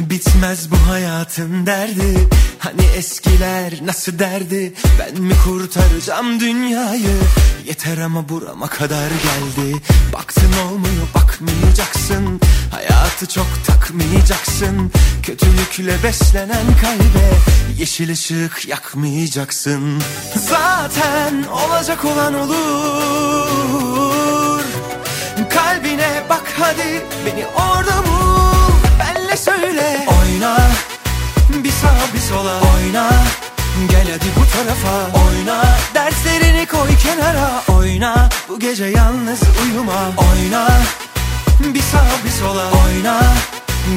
Bitmez bu hayatın derdi. Hani eskiler nasıl derdi? Ben mi kurtaracağım dünyayı? Yeter ama burama kadar geldi. Baktın olmuyor bakmayacaksın. Hayatı çok takmayacaksın. Kötülükle beslenen kalbe Yeşil ışık yakmayacaksın. Zaten olacak olan olur. Kalbine bak hadi beni orada bul söyle. Oyna bir sağ bir sola. Oyna Gel hadi bu tarafa. Oyna Derslerini koy kenara. Oyna Bu gece yalnız uyuma. Oyna Bir sağ bir sola. Oyna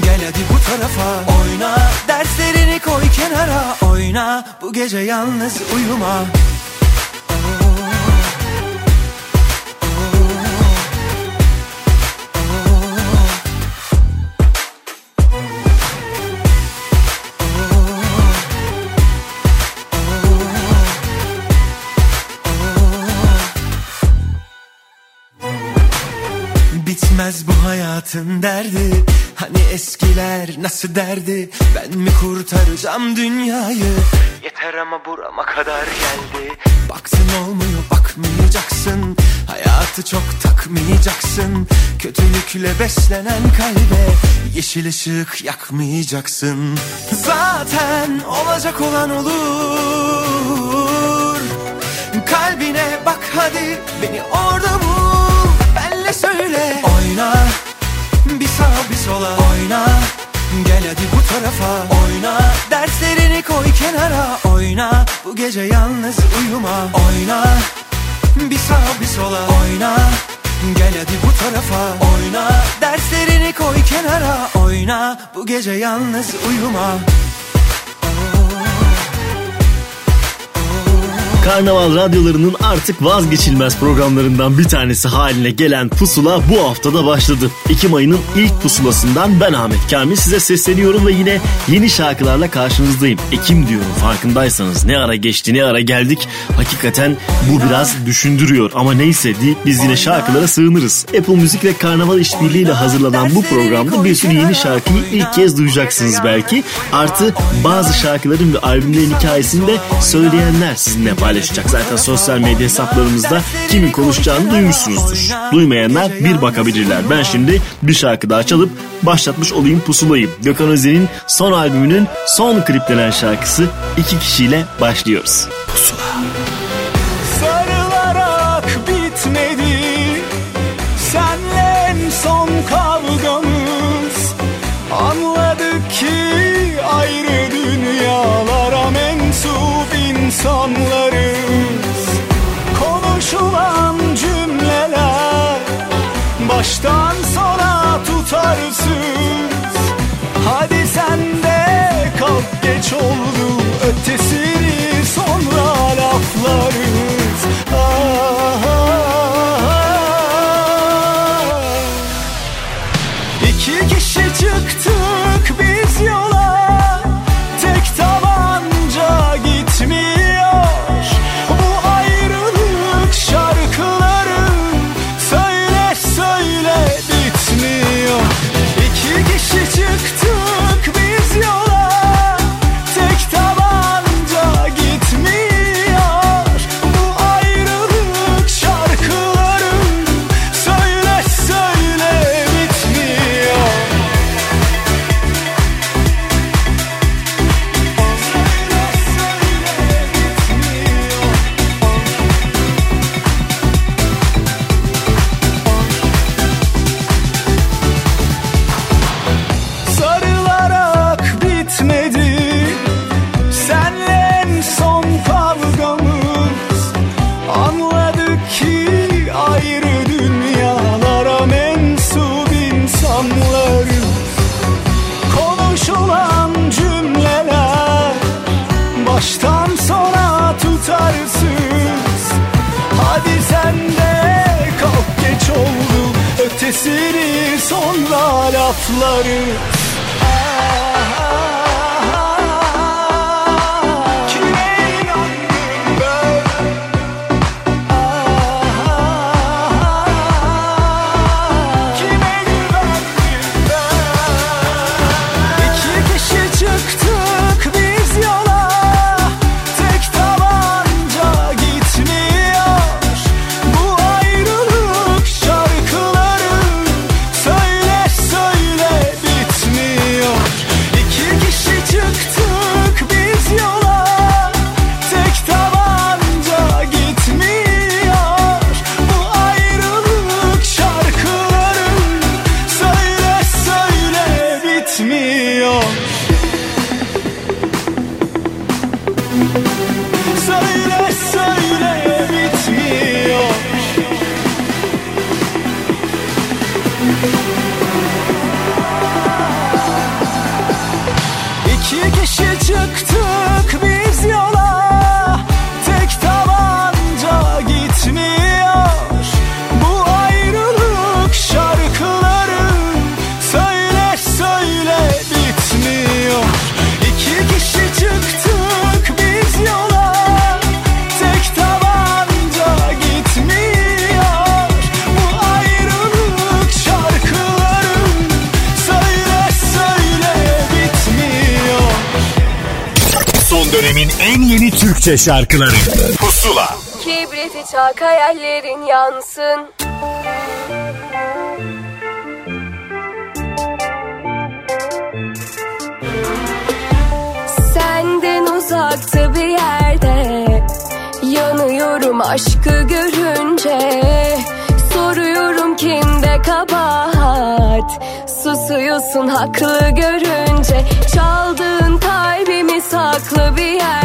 Gel hadi bu tarafa. Oyna Derslerini koy kenara. Oyna Bu gece yalnız uyuma Bitmez bu hayatın derdi. Hani eskiler nasıl derdi? Ben mi kurtaracağım dünyayı? Yeter ama burama kadar geldi. Baktın olmuyor bakmayacaksın. Hayatı çok takmayacaksın. Kötülükle beslenen kalbe Yeşil ışık yakmayacaksın. Zaten olacak olan olur. Kalbine bak hadi beni orada bul. Benle söyle bir sağ bir sola. Oyna Gel hadi bu tarafa. Oyna Derslerini koy kenara. Oyna Bu gece yalnız uyuma. Oyna Bir sağ bir sola. Oyna Gel hadi bu tarafa. Oyna Derslerini koy kenara. Oyna Bu gece yalnız uyuma Karnaval radyolarının artık vazgeçilmez programlarından bir tanesi haline gelen Pusula bu haftada başladı. Ekim ayının ilk pusulasından ben Ahmet Kamil size sesleniyorum ve yine yeni şarkılarla karşınızdayım. Ekim diyorum farkındaysanız ne ara geçti ne ara geldik. Hakikaten bu biraz düşündürüyor ama neyse deyip biz yine şarkılara sığınırız. Apple Müzik ve Karnaval işbirliğiyle hazırlanan bu programda bir sürü yeni şarkıyı ilk kez duyacaksınız belki. Artı bazı şarkıların ve albümlerin hikayesini de söyleyenler sizinle paylaşacak paylaşacak. Zaten sosyal medya hesaplarımızda kimin konuşacağını duymuşsunuzdur. Duymayanlar bir bakabilirler. Ben şimdi bir şarkı daha çalıp başlatmış olayım pusulayı. Gökhan Özen'in son albümünün son kliplenen şarkısı iki kişiyle başlıyoruz. Pusula. Sarılarak bitmedi Senle en son kavgamız Anladık ki tutarsız Hadi sen de kalk geç oldu Ötesini sonra laflarız sonra Türkçe şarkıları. Pusula. Kibriti çak hayallerin yansın. Senden uzakta bir yerde. Yanıyorum aşkı görünce. Soruyorum kimde kabahat? Susuyorsun haklı görünce. Çaldığın kalbimi saklı bir yerde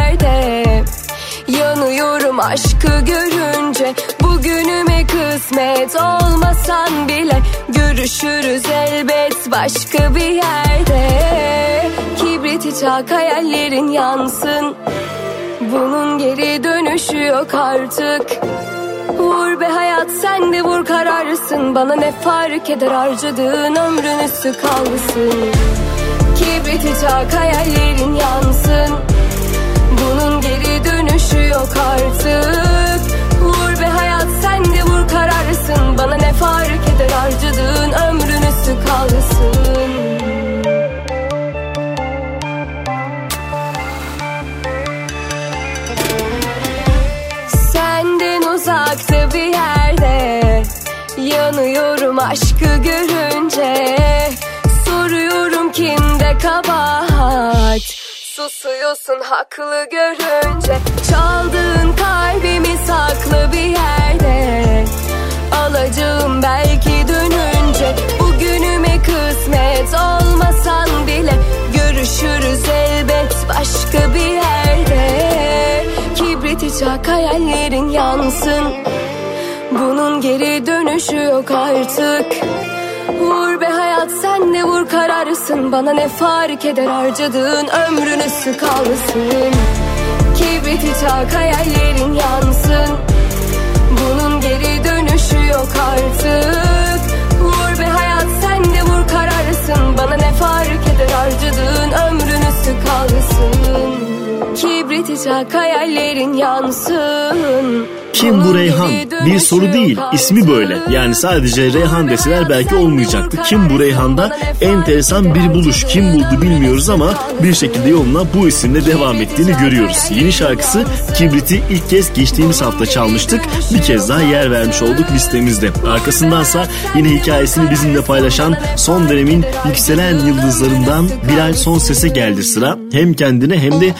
Yanıyorum aşkı görünce Bugünüme kısmet olmasan bile Görüşürüz elbet başka bir yerde. Kibriti çak hayallerin yansın Bunun geri dönüşü yok artık. Vur be hayat sen de vur kararlısın Bana ne fark eder harcadığın ömrün üstü kalsın. Kibriti çak hayallerin yansın yok artık. Vur be hayat sen de vur kararlısın Bana ne fark eder harcadığın ömrün üstü kalsın. Senden uzakta bir yerde Yanıyorum aşkı görünce. Soruyorum kimde kabahat Susuyorsun haklı görünce. Çaldığın kalbimi saklı bir yerde. Alacağım belki dönünce. Bugünüme kısmet olmasan bile Görüşürüz elbet başka bir yerde. Kibriti çak hayallerin yansın. Bunun geri dönüşü yok artık. Vur be hayat sen kararısın Bana ne fark eder harcadığın ömrün üstü kalsın. Kibriti çak hayallerin yansın. Bunun geri dönüşü yok artık. Vur be hayat sen de vur kararısın Bana ne fark eder harcadığın ömrün üstü kalsın Kibriti çak hayallerin yansın kim bu Reyhan? Bir soru değil, ismi böyle. Yani sadece Reyhan deseler belki olmayacaktı. Kim bu Reyhan'da enteresan bir buluş. Kim buldu bilmiyoruz ama bir şekilde yoluna bu isimle devam ettiğini görüyoruz. Yeni şarkısı Kibrit'i ilk kez geçtiğimiz hafta çalmıştık. Bir kez daha yer vermiş olduk listemizde. Arkasındansa yine hikayesini bizimle paylaşan son dönemin yükselen yıldızlarından Bilal Son Ses'e geldi sıra. Hem kendine hem de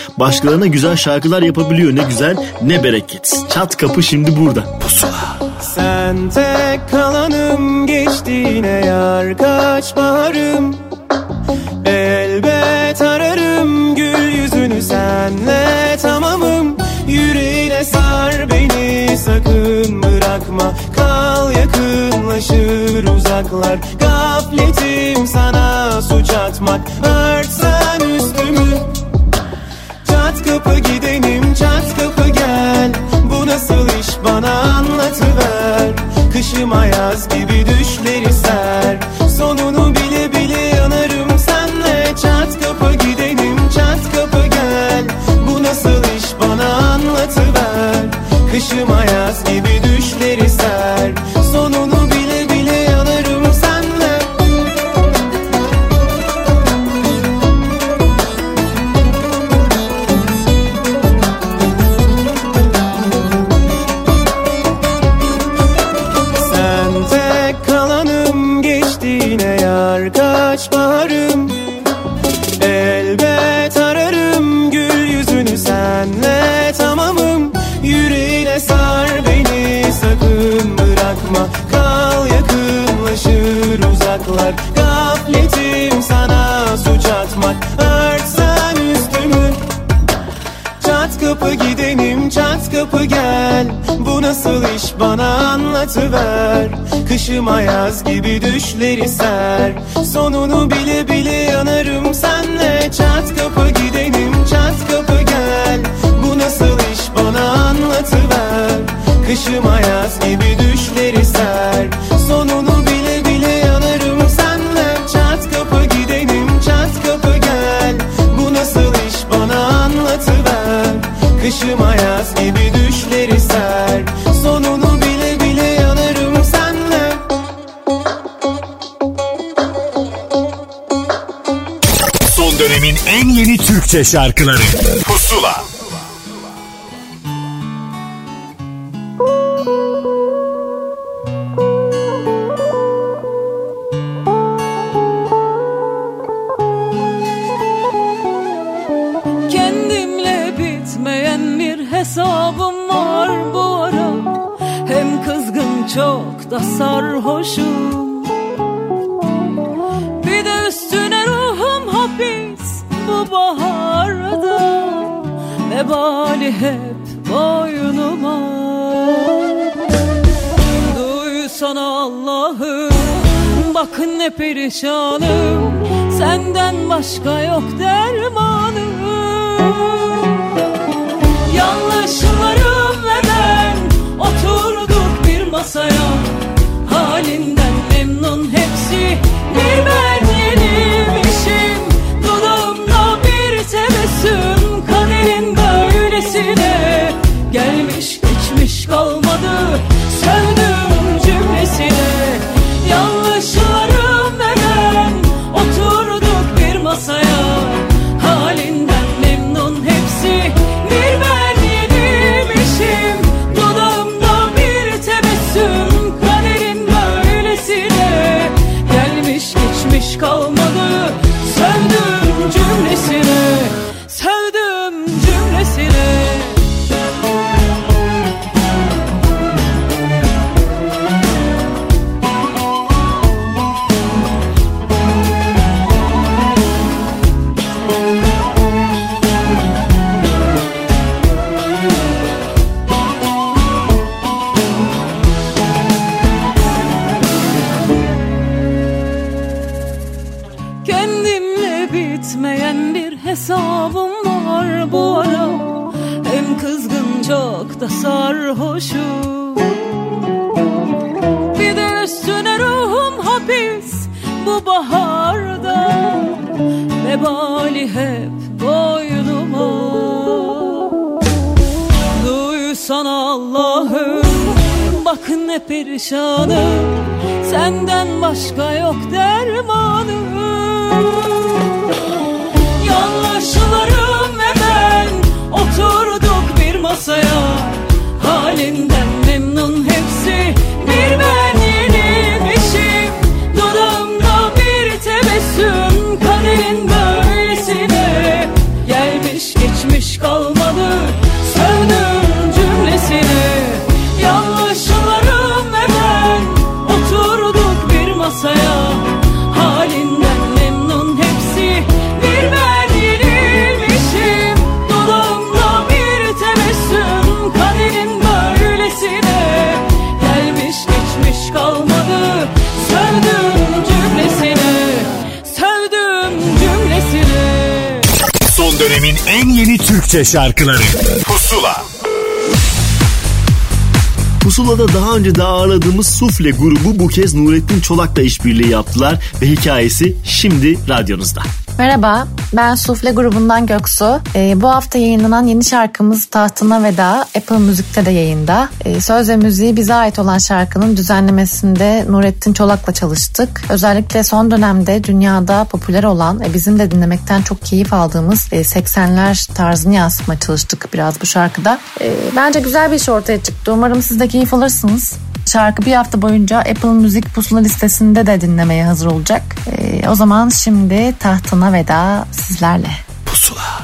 başkalarına güzel şarkılar yapabiliyor. Ne güzel ne bereket. Çat kapı şimdi burada. Pusula. Sen tek kalanım geçtiğine yar kaç baharım Elbet ararım gül yüzünü senle tamamım Yüreğine sar beni sakın bırakma Kal yakınlaşır uzaklar Gafletim sana suç atmak Örtsen üstümü kapı gidelim çat kapı gel. Bu nasıl iş bana anlatıver. Kışıma yaz gibi düşleri ser. Sonunu bile bile yanarım senle. Çat kapı gidelim çat kapı gel. Bu nasıl iş bana anlatıver. Kışıma yaz gibi atıver Kışıma yaz gibi düşleri ser. Sonunu bile bile yanarım senle. Çat kapı gidelim çat kapı gel. Bu nasıl iş? Bana anlatıver. Kışıma yaz gibi düşleri ser. Sonunu bile bile yanarım senle. Çat kapı gidelim çat kapı gel. Bu nasıl iş? Bana anlatıver. Kışıma yaz gibi düşleri ser. Sonunu yeni Türkçe şarkıları. perişanım. Senden başka yok der Türkçe şarkıları. Pusula. Pusula'da daha önce de ağırladığımız Sufle grubu bu kez Nurettin Çolak'la işbirliği yaptılar ve hikayesi şimdi radyonuzda. Merhaba, ben Sufle grubundan Göksu. Ee, bu hafta yayınlanan yeni şarkımız Tahtına Veda Apple Müzik'te de yayında. Ee, söz ve müziği bize ait olan şarkının düzenlemesinde Nurettin Çolak'la çalıştık. Özellikle son dönemde dünyada popüler olan ve bizim de dinlemekten çok keyif aldığımız e, 80'ler tarzını yansıtmaya çalıştık biraz bu şarkıda. Ee, bence güzel bir iş ortaya çıktı. Umarım siz de keyif alırsınız. Şarkı bir hafta boyunca Apple Müzik pusula listesinde de dinlemeye hazır olacak. Ee, o zaman şimdi tahtına veda sizlerle. Pusula.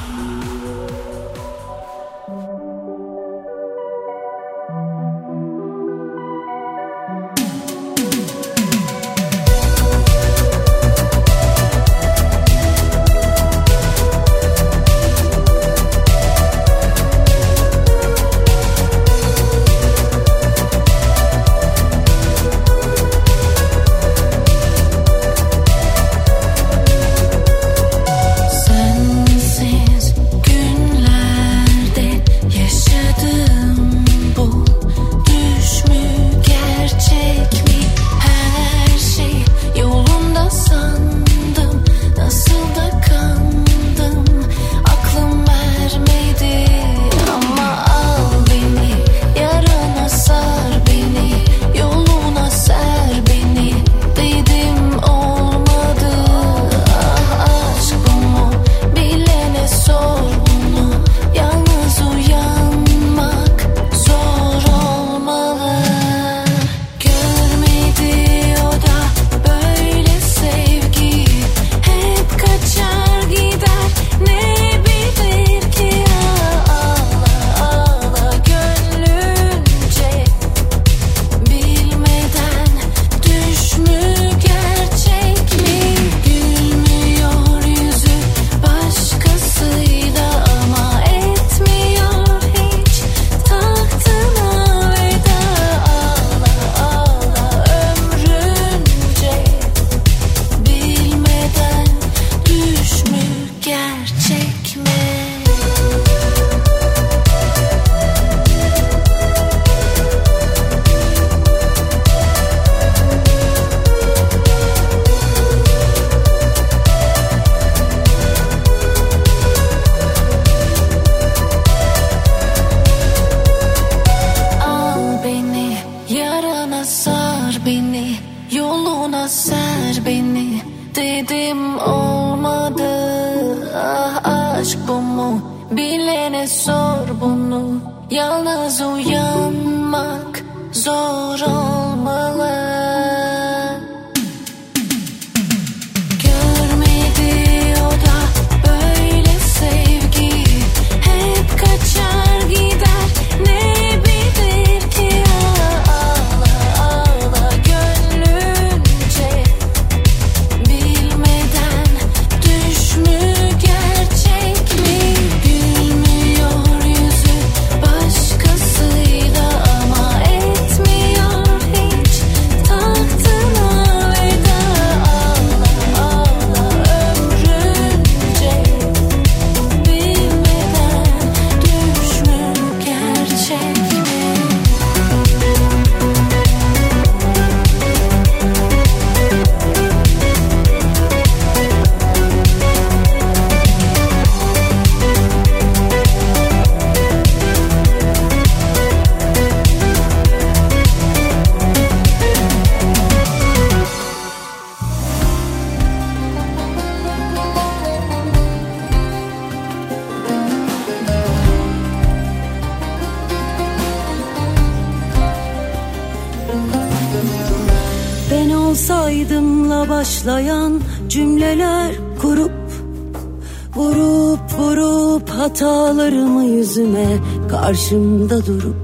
Karşımda durup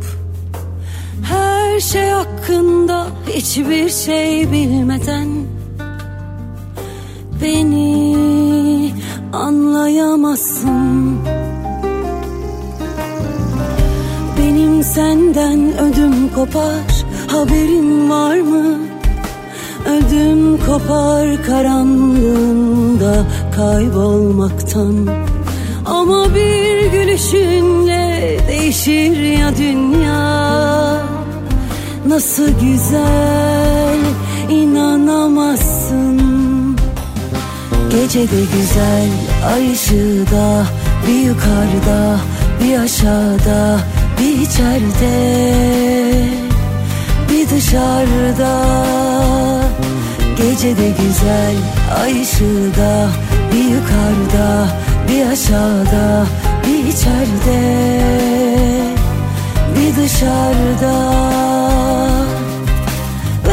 Nasıl güzel inanamazsın. Gecede güzel ay ışığı da Bir yukarıda bir aşağıda bir içeride. Bir dışarıda. Gecede güzel ay ışığı da Bir yukarıda bir aşağıda bir içeride. Bir dışarıda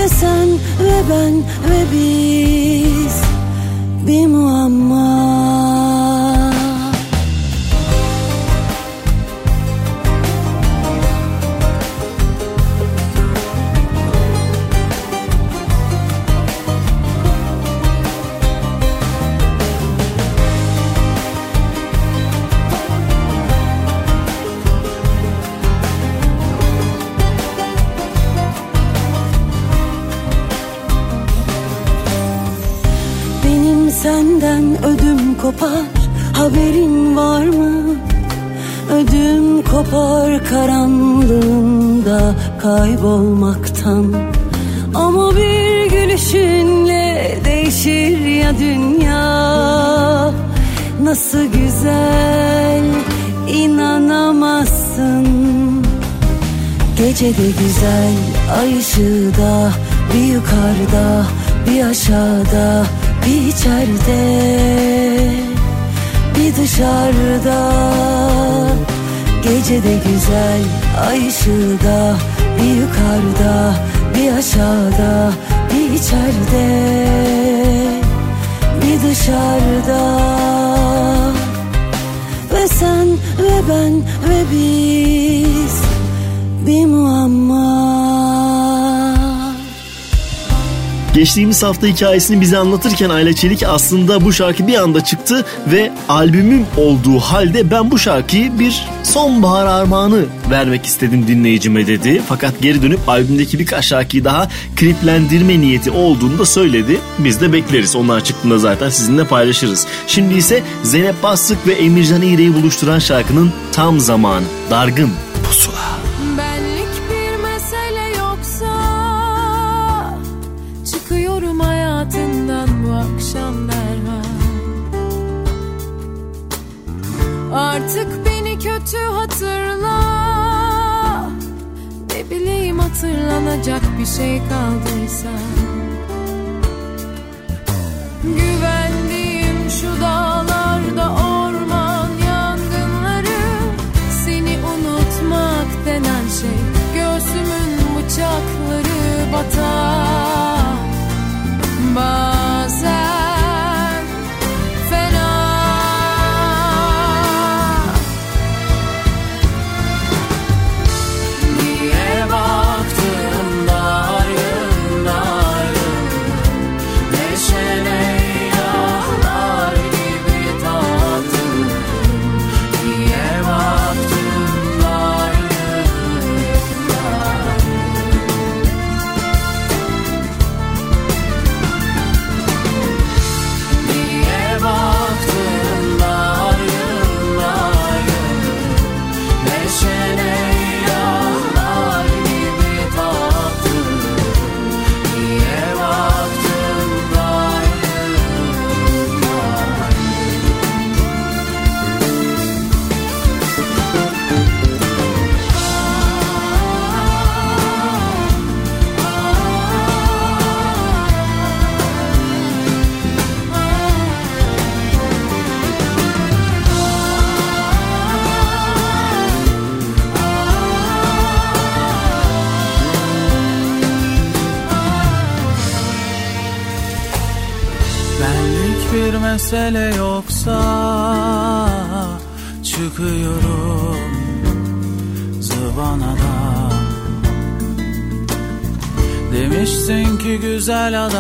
Sen ve ben ve biz. Bir muamma kopar Haberin var mı? Ödüm kopar karanlığında kaybolmaktan. Ama bir gülüşünle değişir ya dünya. Nasıl güzel inanamazsın. Gecede güzel ay ışığı da Bir yukarıda bir aşağıda bir içeride Bir dışarıda. Gecede güzel ay ışığı da Bir yukarıda bir aşağıda bir içeride. Bir dışarıda. Ve sen ve ben ve biz Bir muamma Geçtiğimiz hafta hikayesini bize anlatırken Ayla Çelik aslında bu şarkı bir anda çıktı ve albümüm olduğu halde ben bu şarkıyı bir sonbahar armağanı vermek istedim dinleyicime dedi. Fakat geri dönüp albümdeki birkaç şarkıyı daha kliplendirme niyeti olduğunu da söyledi. Biz de bekleriz. Onlar çıktığında zaten sizinle paylaşırız. Şimdi ise Zeynep Bastık ve Emircan İğre'yi buluşturan şarkının tam zamanı. Dargın hatırla. Ne bileyim hatırlanacak bir şey kaldıysa. Güvendiğim şu dağlarda orman yangınları Seni unutmak denen şey. Göğsümün bıçakları batar ki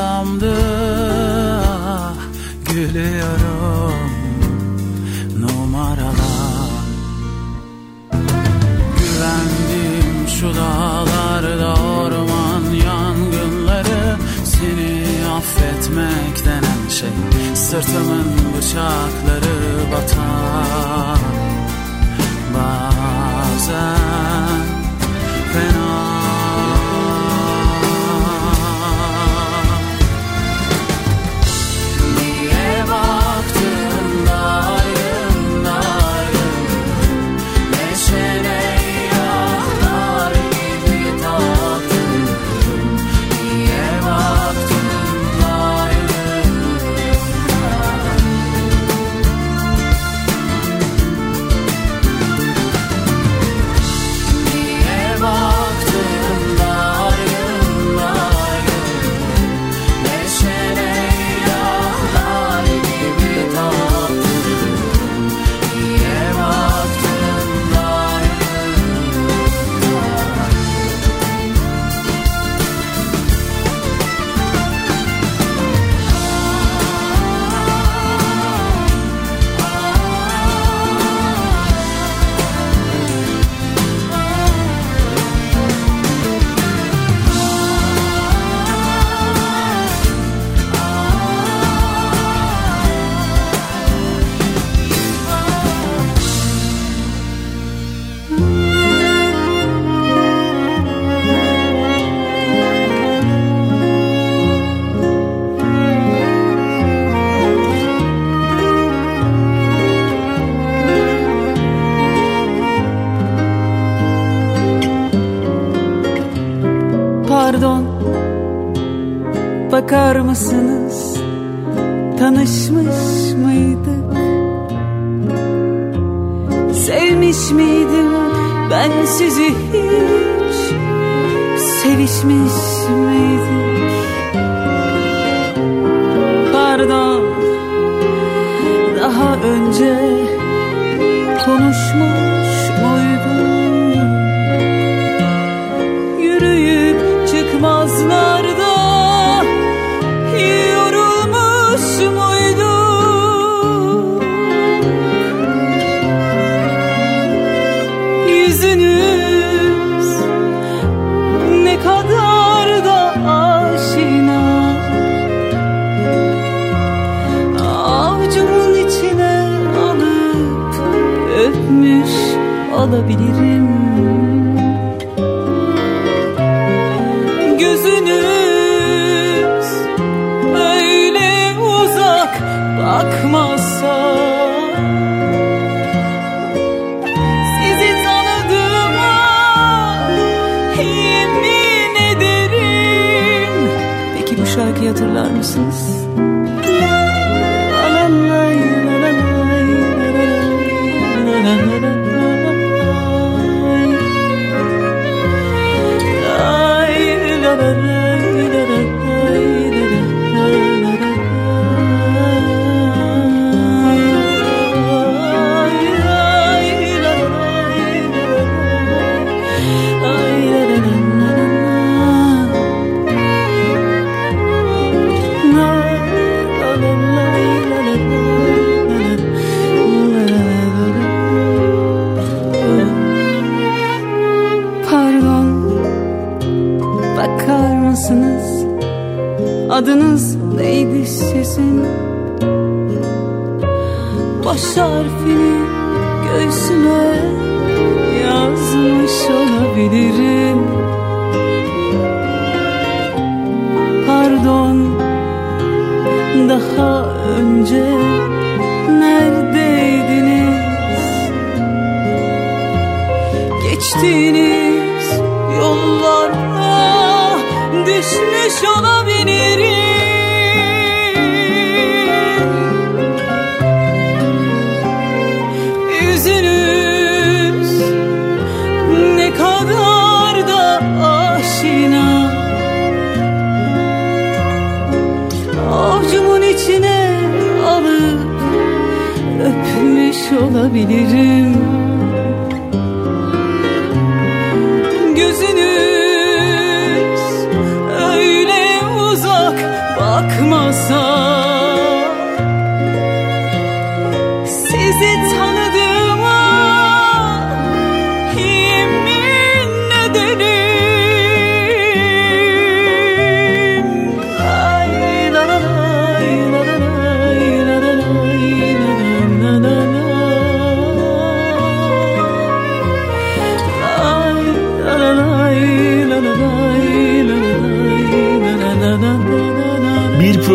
Adınız neydi sizin? Baş harfini göğsüme yazmış olabilirim. Pardon daha önce neredeydiniz? Geçtiğiniz yollara düşmüş olabilirim. Yüzünüz ne kadar da aşina. Avcumun içine alıp öpmüş olabilirim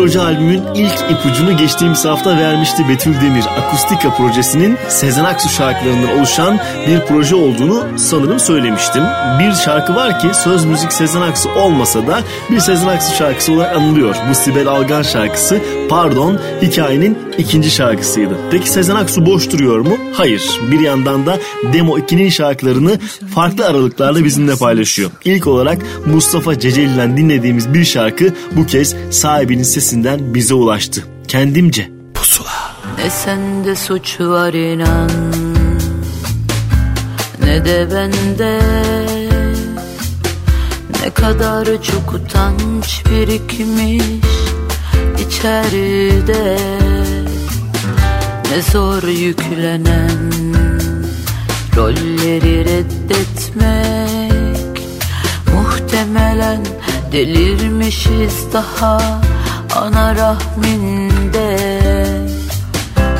proje albümün ilk ipucunu geçtiğimiz hafta vermişti Betül Demir. Akustika projesinin Sezen Aksu şarkılarından oluşan bir proje olduğunu sanırım söylemiştim. Bir şarkı var ki söz müzik Sezen Aksu olmasa da bir Sezen Aksu şarkısı olarak anılıyor. Bu Sibel Algan şarkısı Pardon hikayenin ikinci şarkısıydı. Peki Sezen Aksu boş duruyor mu? Hayır. Bir yandan da Demo 2'nin şarkılarını farklı aralıklarla bizimle paylaşıyor. İlk olarak Mustafa Ceceli'den dinlediğimiz bir şarkı bu kez sahibinin sesinden bize ulaştı. Kendimce. Ne sende suç var inan Ne de bende Ne kadar çok utanç birikmiş içeride. Ne zor yüklenen Rolleri reddetmek. Muhtemelen delirmişiz daha ana rahminde.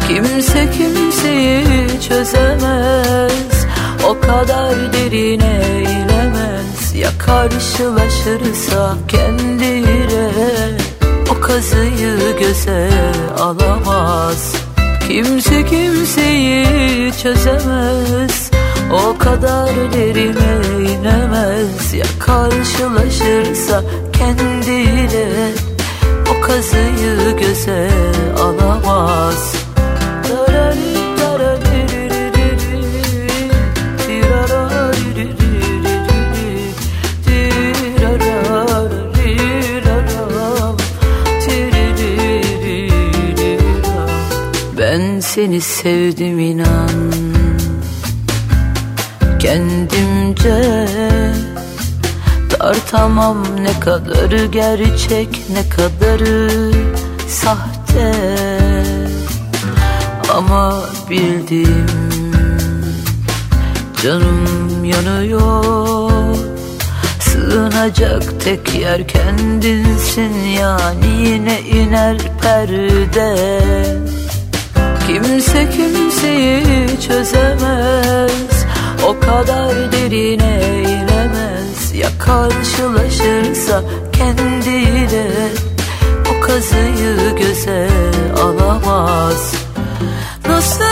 Kimse kimseyi çözemez O kadar derine inemez. Ya karşılaşırsa kendiyle O kazıyı göze alamaz. Kimse kimseyi çözemez. O kadar derine inemez Ya karşılaşırsa kendiyle kazıyı göze alamaz seni sevdim inan. Kendimce Tartamam ne kadarı gerçek ne kadarı sahte. Ama bildim canım yanıyor. Sığınacak tek yer kendinsin yani yine iner perde Kimse kimseyi çözemez. O kadar derine inemez. Ya karşılaşırsa kendiyle O kazıyı göze alamaz. Nasıl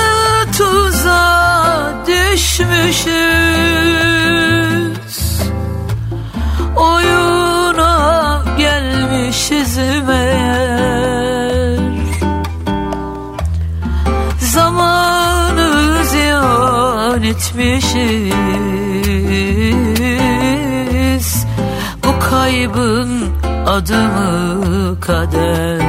tuzağa düşmüşüz? Oyuna gelmişiz meğer etmişiz Bu kaybın adı mı kader.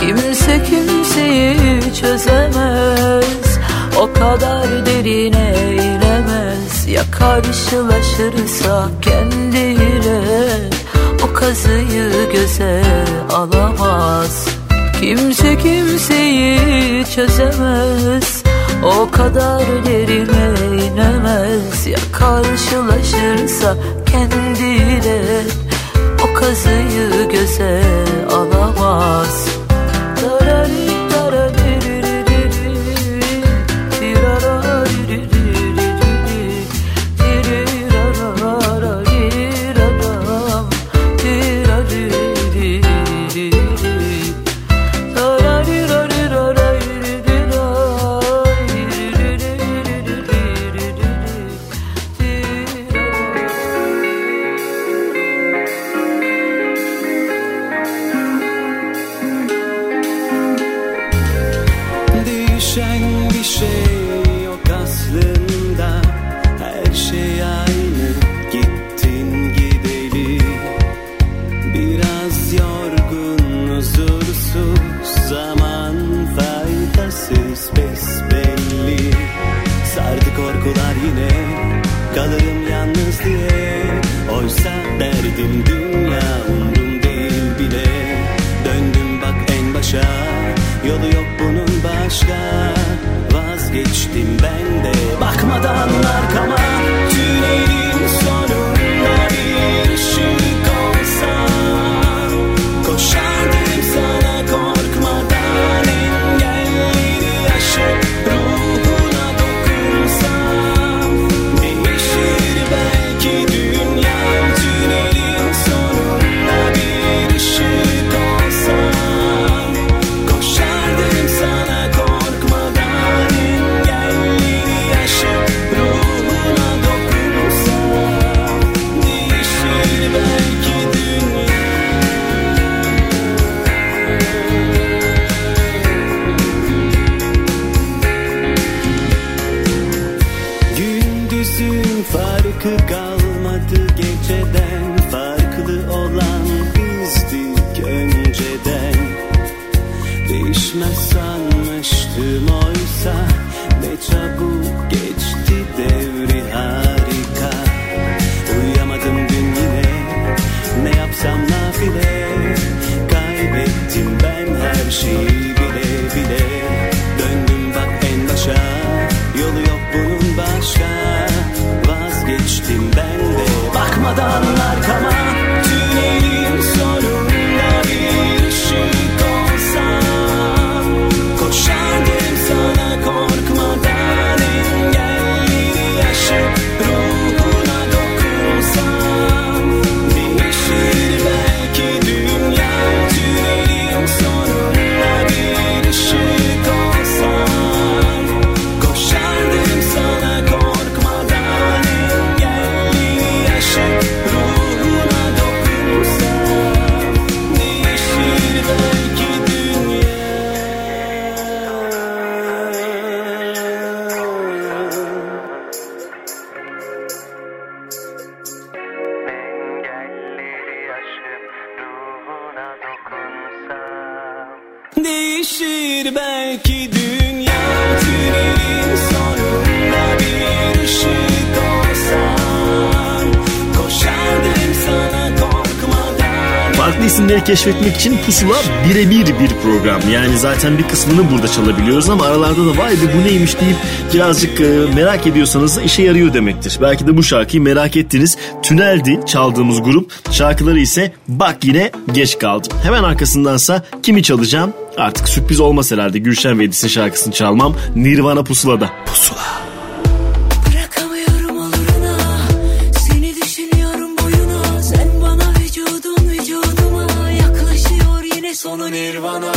Kimse kimseyi çözemez. O kadar derine inemez Ya karşılaşırsa kendiyle O kazıyı göze alamaz Kimse kimseyi çözemez. O kadar derine inemez Ya karşılaşırsa kendiyle O kazıyı göze alamaz isimleri keşfetmek için Pusula birebir bir program. Yani zaten bir kısmını burada çalabiliyoruz ama aralarda da vay be bu neymiş deyip birazcık e, merak ediyorsanız işe yarıyor demektir. Belki de bu şarkıyı merak ettiniz. Tüneldi çaldığımız grup. Şarkıları ise bak yine geç kaldım. Hemen arkasındansa kimi çalacağım? Artık sürpriz olmaz herhalde Gülşen ve Edis'in şarkısını çalmam. Nirvana Pusula'da. Pusula. Nirvana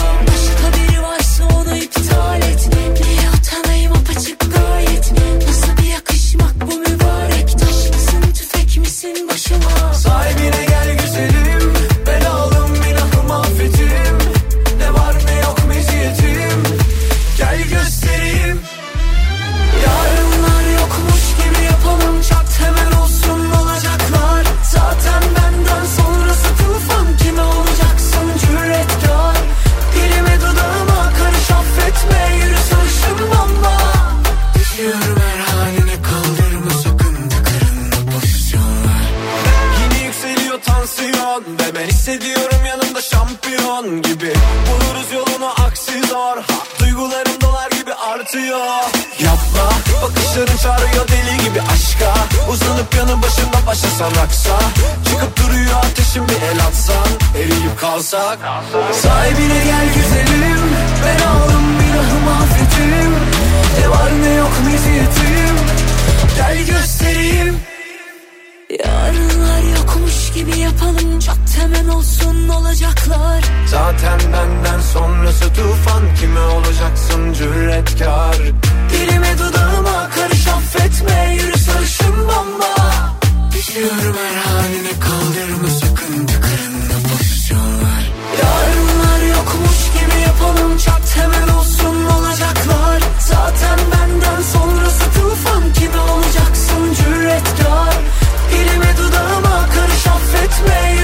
çağırıyor deli gibi aşka. Uzanıp yanı başında başlasan aksa Çıkıp duruyor ateşin bir el atsan Eriyip kalsak. Sahibine gel güzelim. Ben aldım günahımı affetim Ne var ne yok meziyetim. Gel göstereyim. Yarınlar yokmuş gibi yapalım. Çat hemen olsun olacaklar. Zaten benden sonrası tufan. Kime olacaksın cüretkar? Dilime dudağıma karış affetme Yürü sarışın bomba. Düşüyorum her haline kaldırma sakın. Tıkırında pozisyonlar Yarınlar yokmuş gibi yapalım. Çat hemen olsun olacaklar. Zaten benden sonrası tufan Kime olacaksın cüretkar. Dilime dudağıma karış affetme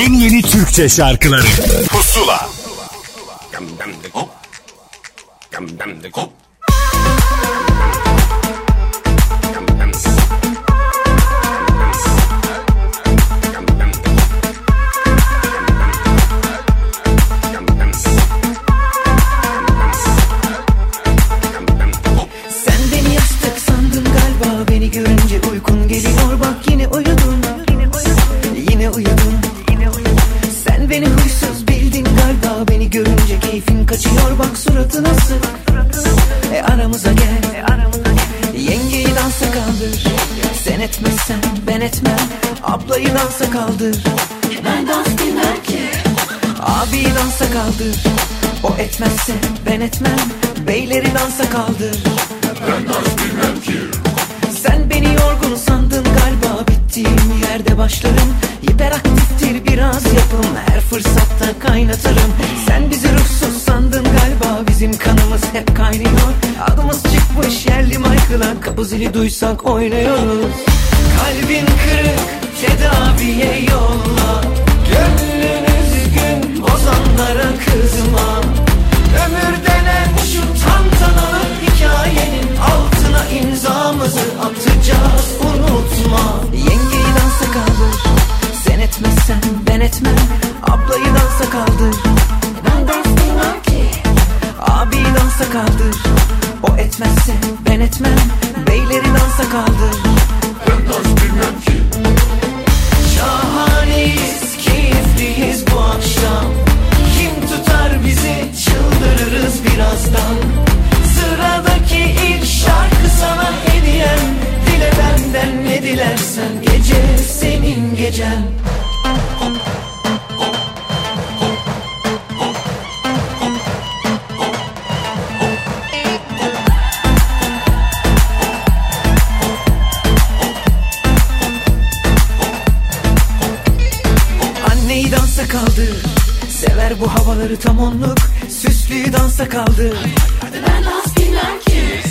en yeni Türkçe şarkıları Pusula Sen dansa kaldır. Ben dans bilmem ki. Abi dansa kaldır. O etmezse ben etmem. Beyleri dansa kaldır. Ben dans bilmem ki. Sen beni yorgun sandın galiba Bittiğim yerde başlarım. Hiperaktiftir biraz yapım Her fırsatta kaynatırım. Sen bizi ruhsuz sandın galiba Bizim kanımız hep kaynıyor. Adımız çıkmış yerli Michael'a Kapı zili duysak oynuyoruz Kalbin kırık tedaviye yolla. Gönlün üzgün bozanlara kızma. Ömür denen şu tantanalı hikayenin altına imzamızı atacağız unutma. Yengeyi dansa kaldır sen etmezsen ben etmem. Ablayı dansa kaldır Ben dans bilmem ki. Abi dansa kaldır O etmezse ben etmem. Beyleri dansa kaldır. Ben dans bilmem ki Şahaneyiz, keyifliyiz bu akşam. Kim tutar bizi çıldırırız birazdan. Sıradaki ilk şarkı sana hediyem. Dile benden ne dilersen gece senin gecen tam onluk Süslü dansa kaldı. Ben dans bilmem ki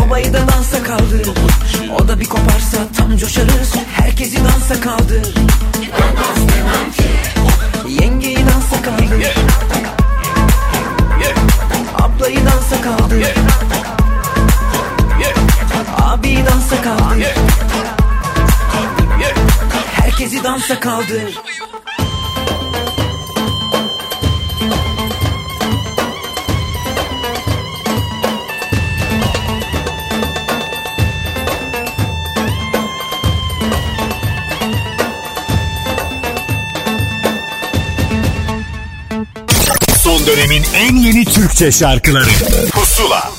Babayı da dansa kaldı. O da bir koparsa tam coşarız. Herkesi dansa kaldı. Ben dans bilmem ki Yengeyi dansa kaldı. Ablayı dansa kaldı. Abi dansa kaldı. Herkesi dansa kaldı Türkçe şarkıları Pusula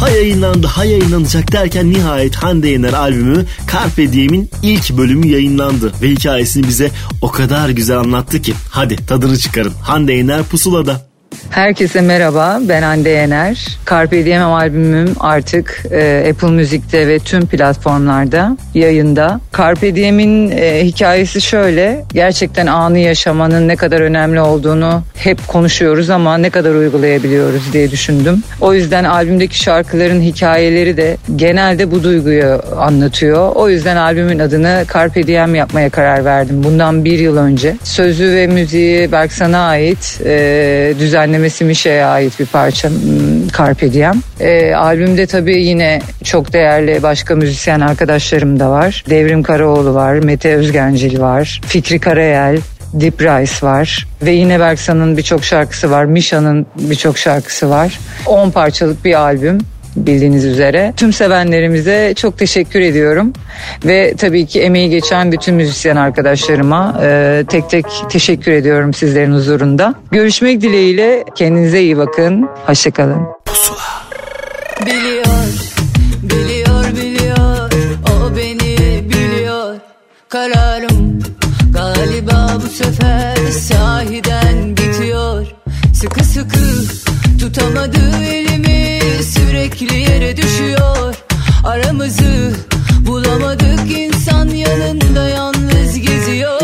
Ha yayınlandı ha yayınlanacak derken nihayet Hande Yener albümü Carpe Diem'in ilk bölümü yayınlandı. Ve hikayesini bize o kadar güzel anlattı ki. Hadi tadını çıkarın. Hande Yener pusulada. Herkese merhaba, ben Hande Yener. Carpe Diem albümüm artık e, Apple Müzik'te ve tüm platformlarda yayında. Carpe Diem'in e, hikayesi şöyle, gerçekten anı yaşamanın ne kadar önemli olduğunu hep konuşuyoruz ama ne kadar uygulayabiliyoruz diye düşündüm. O yüzden albümdeki şarkıların hikayeleri de genelde bu duyguyu anlatıyor. O yüzden albümün adını Carpe Diem yapmaya karar verdim bundan bir yıl önce. Sözü ve müziği Berksan'a ait, e, düzenlemesi Mişe'ye ait bir parça hmm, Carpe Diem. E, albümde tabii yine çok değerli başka müzisyen arkadaşlarım da var. Devrim Karaoğlu var, Mete Özgencil var, Fikri Karayel, Deep Rice var ve yine Berksan'ın birçok şarkısı var. Mişa'nın birçok şarkısı var. 10 parçalık bir albüm bildiğiniz üzere. Tüm sevenlerimize çok teşekkür ediyorum. Ve tabii ki emeği geçen bütün müzisyen arkadaşlarıma e, tek tek teşekkür ediyorum sizlerin huzurunda. Görüşmek dileğiyle kendinize iyi bakın. Hoşçakalın. Biliyor, biliyor, biliyor O beni biliyor Kararım galiba bu sefer sahiden bitiyor Sıkı sıkı tutamadı elimi Sürekli yere düşüyor. Aramızı bulamadık insan yanında yalnız geziyor.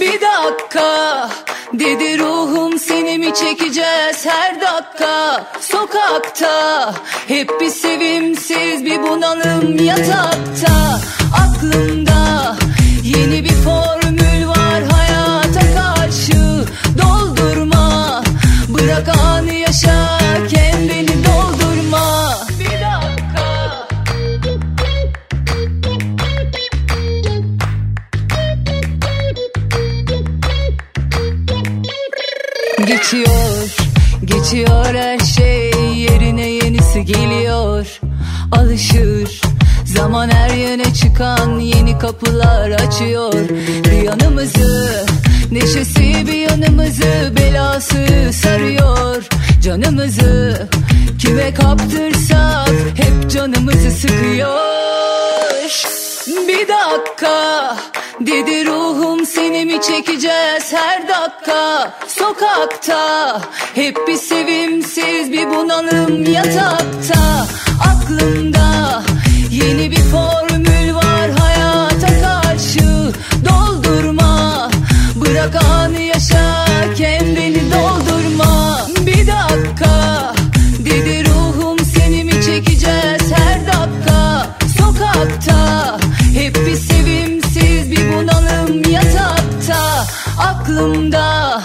Bir dakika dedi ruhum seni mi çekeceğiz her dakika? Sokakta hep bir sevimsiz bir bunalım yatakta. Aklımda yeni bir formül bırak anı yaşa kendini doldurma. Bir dakika. Geçiyor, geçiyor her şey yerine yenisi geliyor. Alışır zaman her yöne çıkan yeni kapılar açıyor. Bir yanımızı neşesi bir yanımızı belası sarıyor Canımızı. Kime kaptırsak hep canımızı sıkıyor. Bir dakika dedi ruhum seni mi çekeceğiz her dakika? Sokakta hep bir sevimsiz bir bunalım yatakta. Aklımda yeni bir formül bırak anı yaşa kendini doldurma. Bir dakika dedi ruhum seni mi çekeceğiz her dakika? Sokakta hep bir sevimsiz bir bunalım yatakta. Aklımda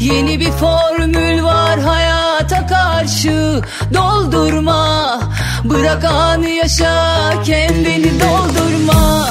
yeni bir formül var hayata karşı. Doldurma bırak anı yaşa kendini doldurma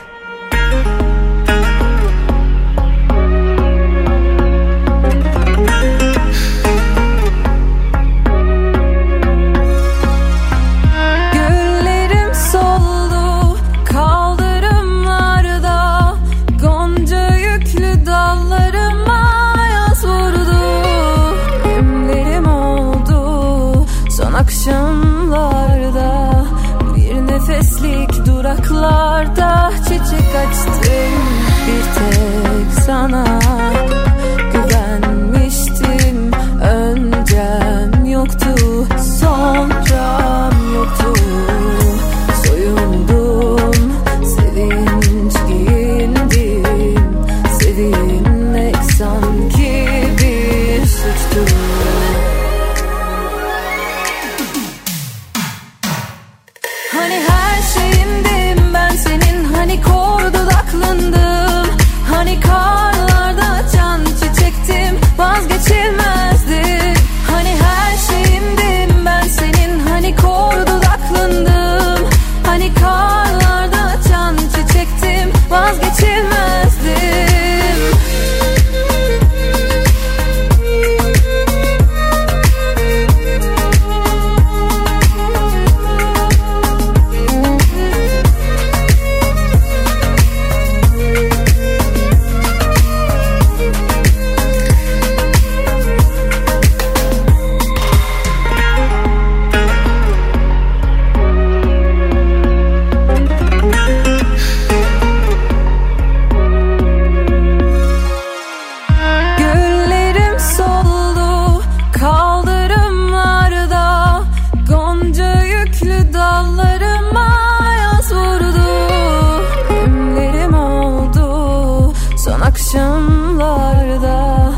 Akşamlarda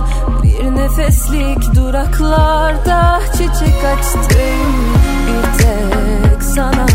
Bir nefeslik duraklarda çiçek açtım Bir tek sana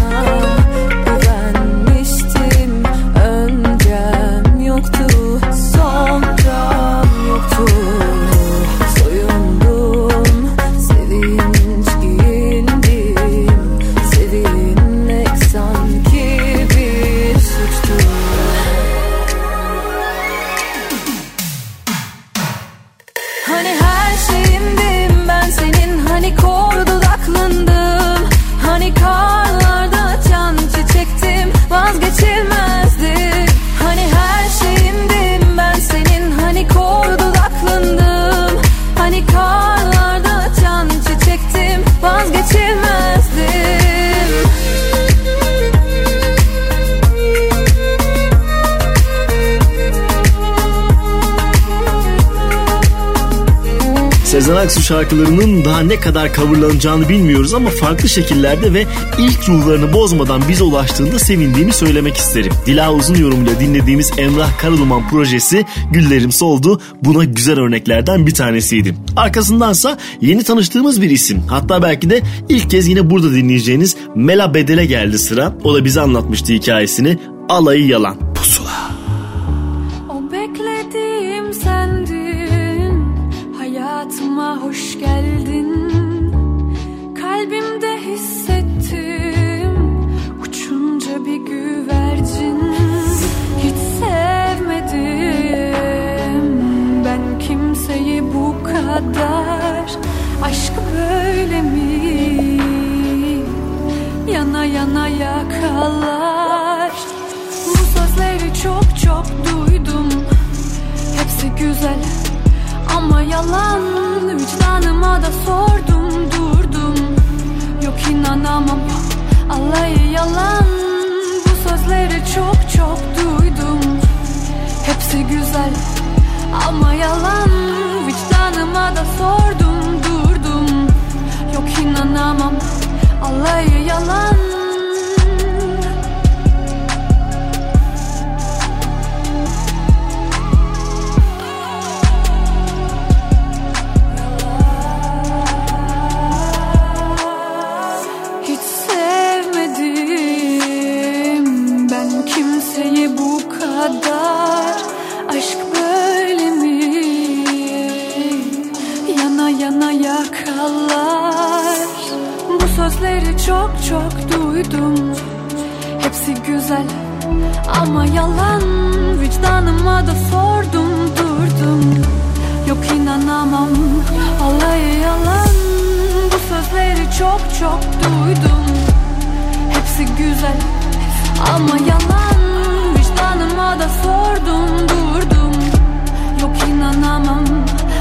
şarkılarının daha ne kadar coverlanacağını bilmiyoruz ama farklı şekillerde ve ilk ruhlarını bozmadan bize ulaştığında sevindiğimi söylemek isterim. Dila Uzun yorumuyla dinlediğimiz Emrah Karaduman projesi Güllerim Soldu buna güzel örneklerden bir tanesiydi. Arkasındansa yeni tanıştığımız bir isim. Hatta belki de ilk kez yine burada dinleyeceğiniz Mela Bedel'e geldi sıra. O da bize anlatmıştı hikayesini. Alayı yalan. Kadar Aşk böyle mi? Yana yana yakalar. Bu sözleri çok çok duydum. Hepsi güzel ama yalan. Vicdanıma da sordum durdum. Yok inanamam Alayı yalan. Bu sözleri çok çok duydum. Hepsi güzel ama yalan Vicdanıma da sordum durdum. Yok inanamam Alayı yalan. Sevmedim ben kimseyi bu kadar sözleri çok çok duydum. Hepsi güzel ama yalan. Vicdanıma da sordum durdum. Yok inanamam alayı yalan. Bu sözleri çok çok duydum. Hepsi güzel ama yalan. Vicdanıma da sordum durdum. Yok inanamam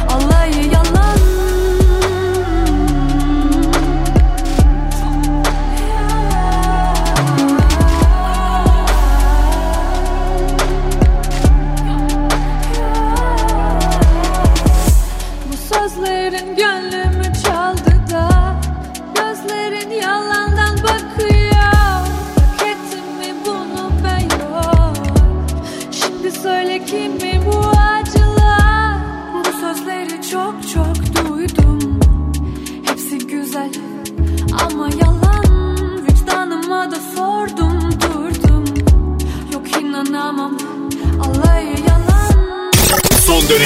alayı yalan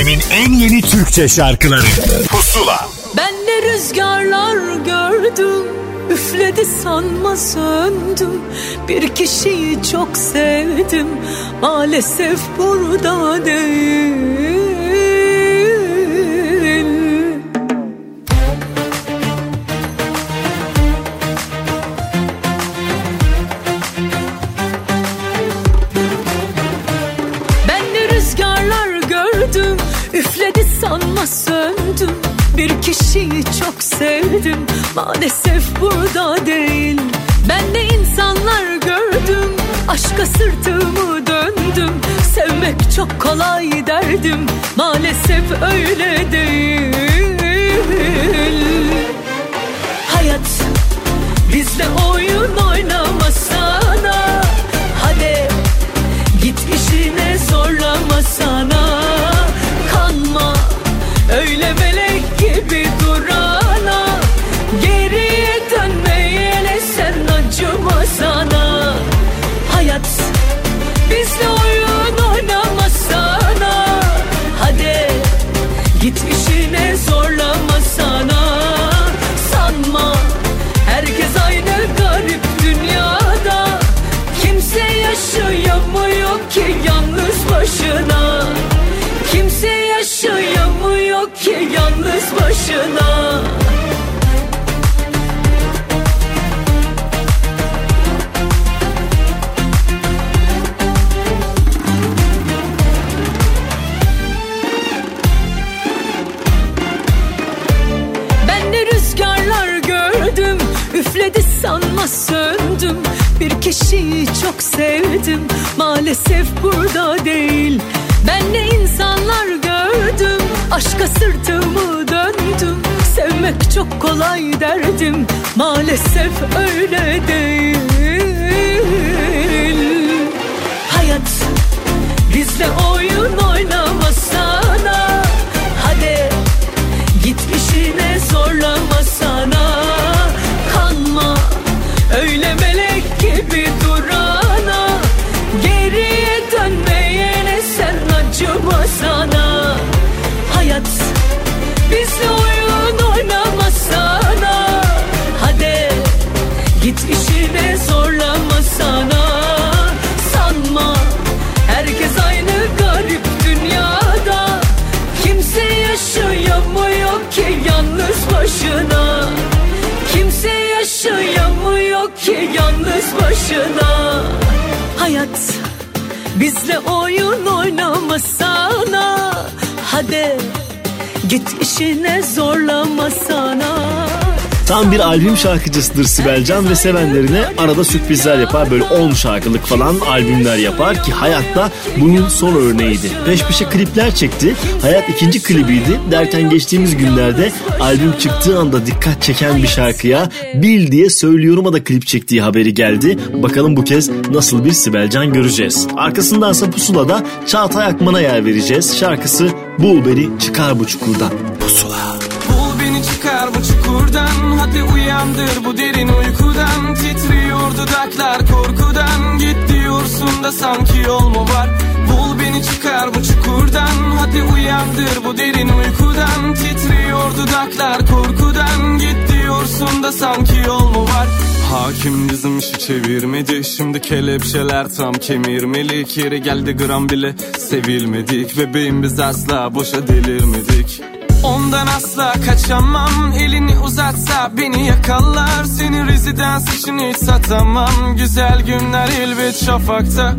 dönemin en yeni Türkçe şarkıları. Pusula. Ben de rüzgarlar gördüm Üfledi sanma söndüm. Bir kişiyi çok sevdim Maalesef burada değil başına. Ben de rüzgarlar gördüm Üfledi sanma söndüm. Bir kişiyi çok sevdim Maalesef burada değil. Ben de insanlar gördüm Aşka sırtımı çok kolay derdim Maalesef öyle değil. Hayat bizle oyun oynamasana Hadi Git işine zorlama başına Hayat bizle oyun oynamasana Hadi git işine zorlamasana Tam bir albüm şarkıcısıdır Sibel Can ve sevenlerine arada sürprizler yapar. Böyle 10 şarkılık falan albümler yapar ki hayatta bunun son örneğiydi. Peş peşe klipler çekti. Hayat ikinci klibiydi. Derken geçtiğimiz günlerde albüm çıktığı anda dikkat çeken bir şarkıya Bil diye söylüyorum'a da klip çektiği haberi geldi. Bakalım bu kez nasıl bir Sibel Can göreceğiz. Arkasındansa Pusula'da Çağatay Akman'a yer vereceğiz. Şarkısı Bul Beni Çıkar Bu Çukurdan. Pusula. Çukurdan Hadi uyandır bu derin uykudan. Titriyor dudaklar korkudan Git diyorsun da sanki yol mu var? Bul beni çıkar bu çukurdan. Hadi uyandır bu derin uykudan. Titriyor dudaklar korkudan Git diyorsun da sanki yol mu var? Hakim bizim işi çevirmedi. Şimdi kelepçeler tam kemirmelik Yeri geldi gram bile sevilmedik. Bebeğim biz asla boşa delirmedik Ondan asla kaçamam. Elini uzatsa beni yakalar Seni rezidans için hiç satamam. Güzel günler elbet şafakta.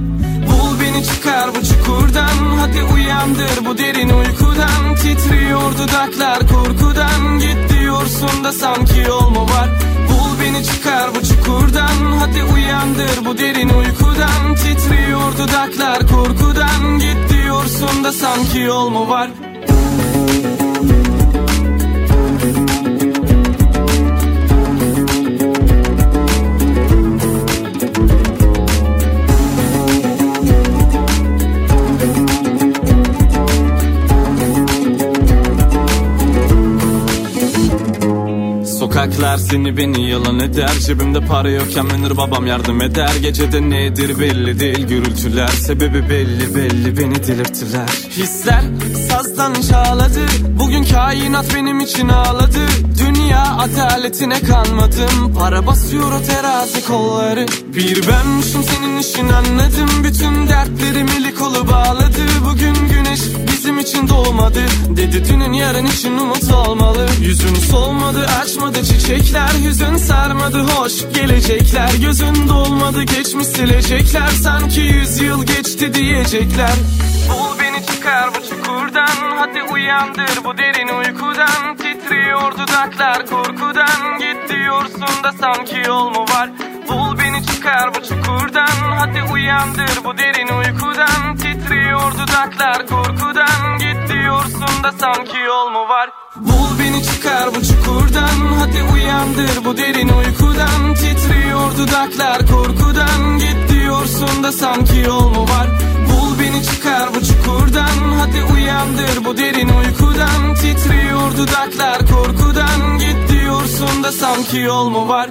Bul beni çıkar bu çukurdan. Hadi uyandır bu derin uykudan. Titriyor dudaklar korkudan. Git diyorsun da sanki yol mu var? Bul beni çıkar bu çukurdan. Hadi uyandır bu derin uykudan. Titriyor dudaklar korkudan. Git diyorsun da sanki yol mu var eder Seni beni yalan eder. Cebimde para yokken Münir babam yardım eder. Gecede nedir belli değil gürültüler Sebebi belli belli beni delirttiler. Hisler sazdan çağladı Bugün kainat benim için ağladı. Dünya adaletine kanmadım. Para basıyor o terazi kolları Bir benmişim senin işin anladım. Bütün dertlerim eli kolu bağladı Bugün güneş bizim için doğmadı. Dedi dünün yarın için umut olmalı. Yüzün solmadı açmadı çiçekler. Yüzün sarmadı hoş gelecekler. Gözün dolmadı geçmiş silecekler. Sanki yüz yıl geçti diyecekler. Bul beni çıkar bu çukurdan. Hadi uyandır bu derin uykudan. Titriyor dudaklar korkudan. Git diyorsun da sanki yol mu var Bul beni çıkar bu çukurdan. Hadi uyandır bu derin uykudan. Titriyor dudaklar korkudan. Git diyorsun da sanki yol mu var? Bul beni çıkar bu çukurdan. Hadi uyandır bu derin uykudan. Titriyor dudaklar korkudan. Git diyorsun da sanki yol mu var? Bul beni çıkar bu çukurdan. Hadi uyandır bu derin uykudan. Titriyor dudaklar korkudan. Git diyorsun da sanki yol mu var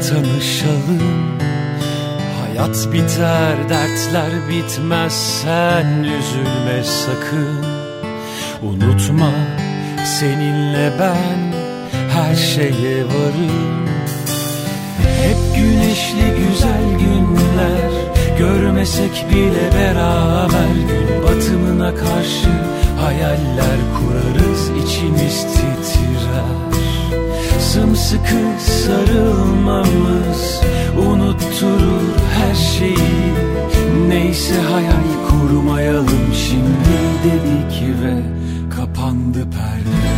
tanışalım. Hayat biter dertler bitmez sen üzülme sakın. Unutma seninle ben her şeye varım. Hep güneşli güzel günler Görmesek bile beraber Gün batımına karşı hayaller kurarız içimiz titrer Sımsıkı sarılmamız unutturur her şeyi. Neyse hayal kurmayalım şimdi dedik ve kapandı perde.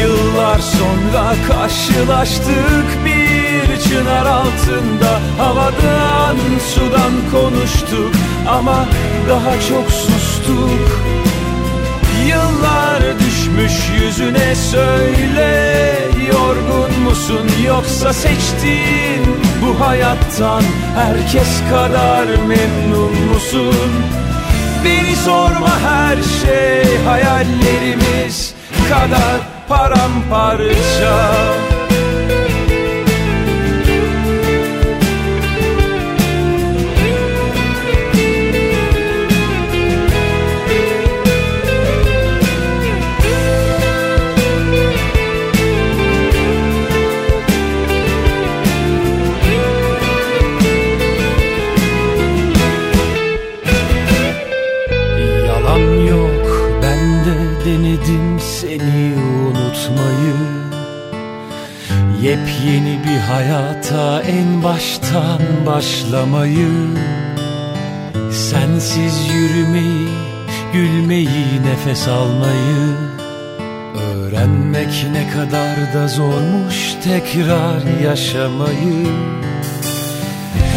Yıllar sonra karşılaştık bir çınar altında. Havadan sudan konuştuk ama daha çok sustuk Yıllar düşmüş yüzüne söyle Yorgun musun yoksa seçtiğin bu hayattan Herkes kadar memnun musun? Beni sorma her şey hayallerimiz kadar paramparça Yepyeni bir hayata en baştan başlamayı Sensiz yürümeyi, gülmeyi, nefes almayı Öğrenmek ne kadar da zormuş tekrar yaşamayı.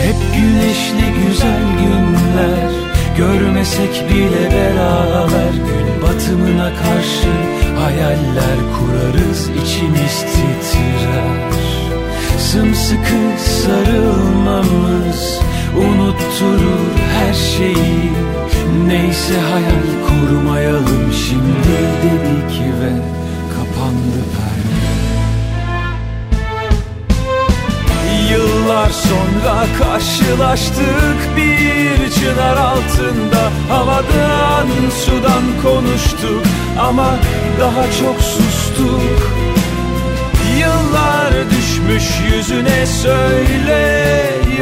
Hep güneşli güzel günler Görmesek bile beraber Gün batımına karşı hayaller kurarız içimiz titrer Sımsıkı sarılmamız unutturur her şeyi. Neyse hayal kurmayalım şimdi dedik ve kapandı perde. Yıllar sonra karşılaştık bir çınar altında. Havadan sudan konuştuk ama daha çok sustuk. Yıllar düşmüş yüzüne söyle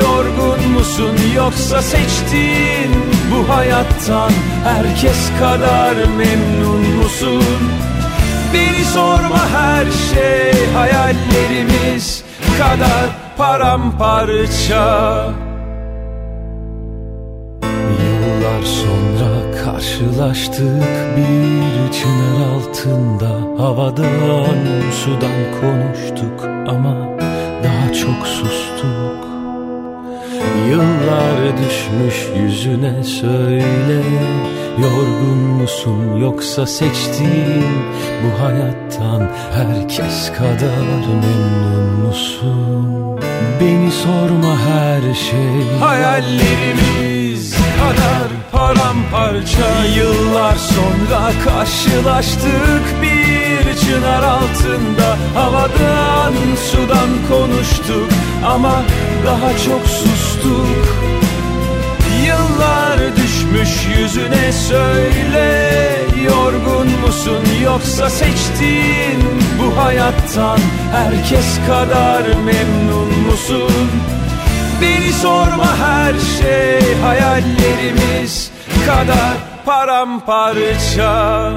Yorgun musun yoksa seçtin bu hayattan Herkes kadar memnun musun? Beni sorma her şey hayallerimiz kadar paramparça Yıllar sonra karşılaştık bir çınar altında Havadan sudan konuştuk ama çok sustuk. Yıllar düşmüş yüzüne söyle. Yorgun musun yoksa seçtiğin bu hayattan Herkes kadar memnun musun? Beni sorma her şey. Hayallerimiz kadar paramparça. Yıllar sonra karşılaştık bir çınar altında. Havadan sudan konuştuk ama daha çok sustuk. Yıllar düşmüş yüzüne söyle Yorgun musun yoksa seçtin bu hayattan Herkes kadar memnun musun? Beni sorma her şey hayallerimiz kadar paramparça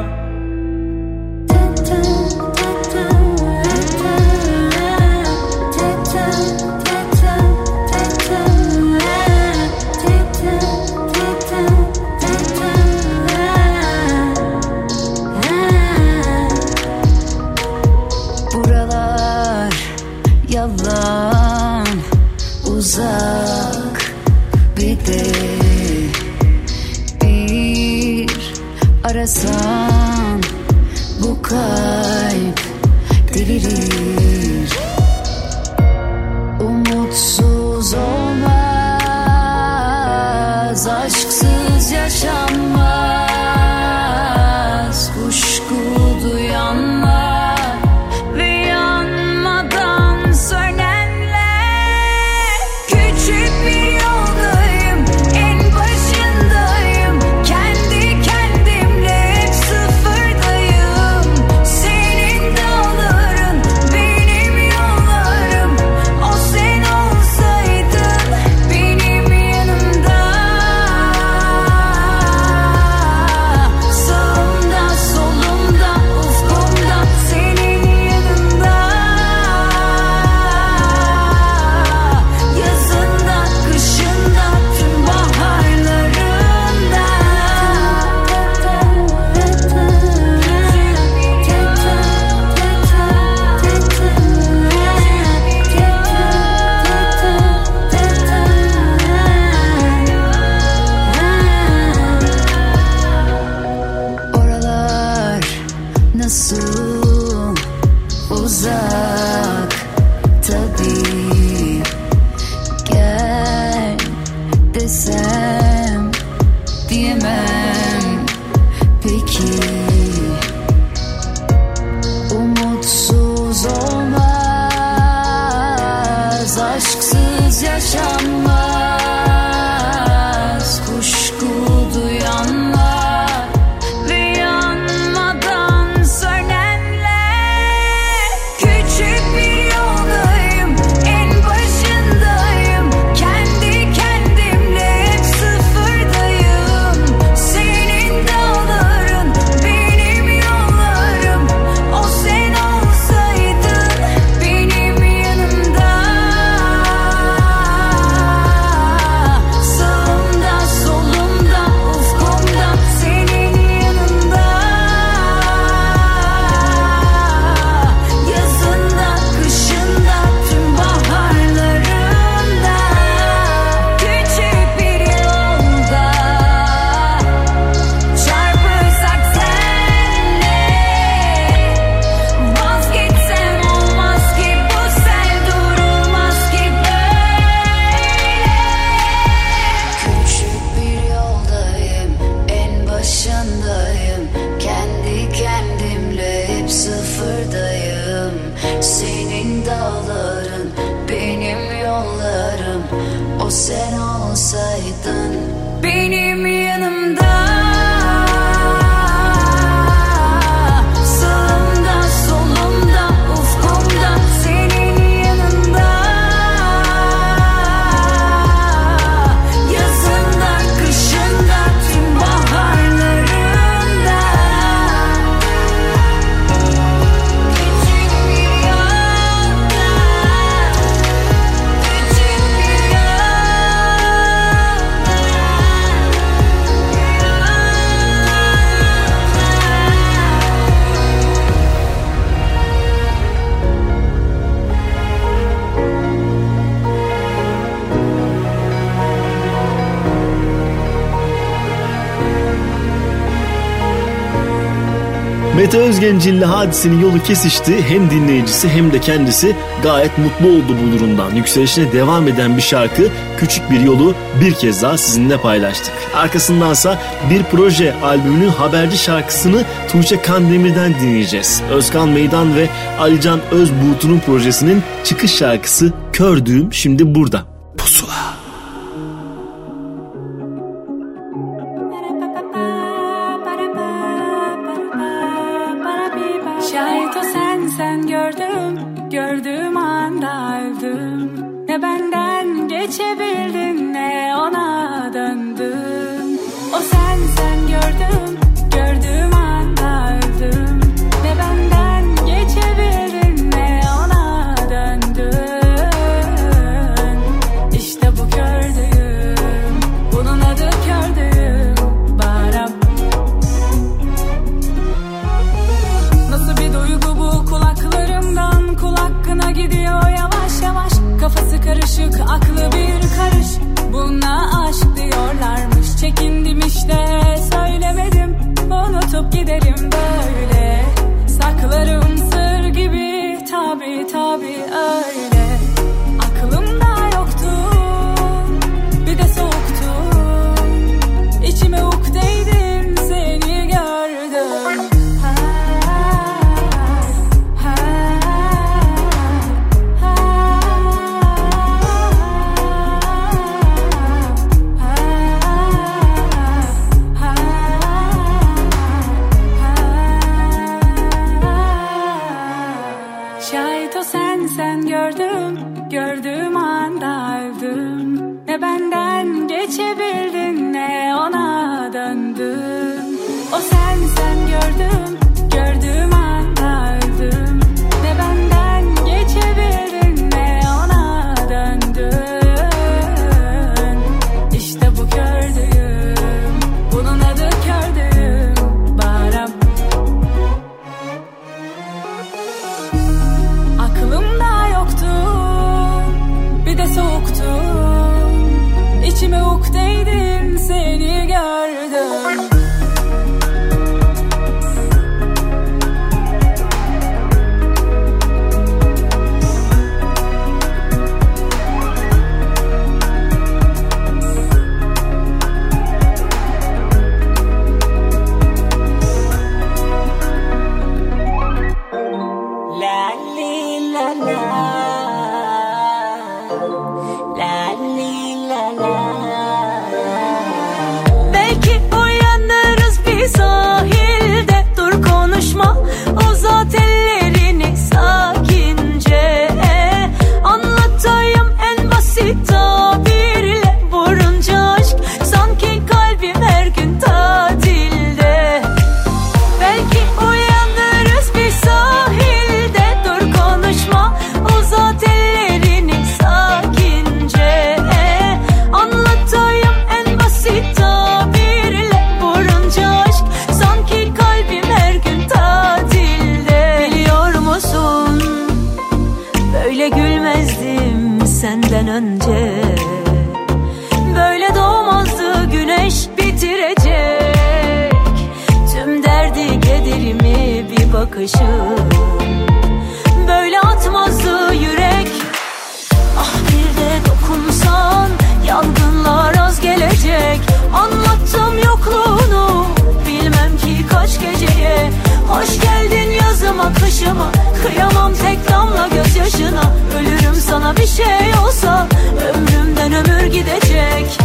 arasan bu kalp Bencilli hadisenin yolu kesişti. Hem dinleyicisi hem de kendisi gayet mutlu oldu bu durumdan. Yükselişine devam eden bir şarkı küçük bir yolu bir kez daha sizinle paylaştık. Arkasındansa bir proje albümünün haberci şarkısını Tuğçe Kandemir'den dinleyeceğiz. Özkan Meydan ve Alican Özbuğut'un projesinin çıkış şarkısı Kördüğüm şimdi burada. bakışın Böyle atmazdı yürek. Ah bir de dokunsan Yangınlar az gelecek. Anlattım yokluğunu Bilmem ki kaç geceye. Hoş geldin yazıma kışıma. Kıyamam tek damla gözyaşına. Ölürüm sana bir şey olsa Ömrümden ömür gidecek.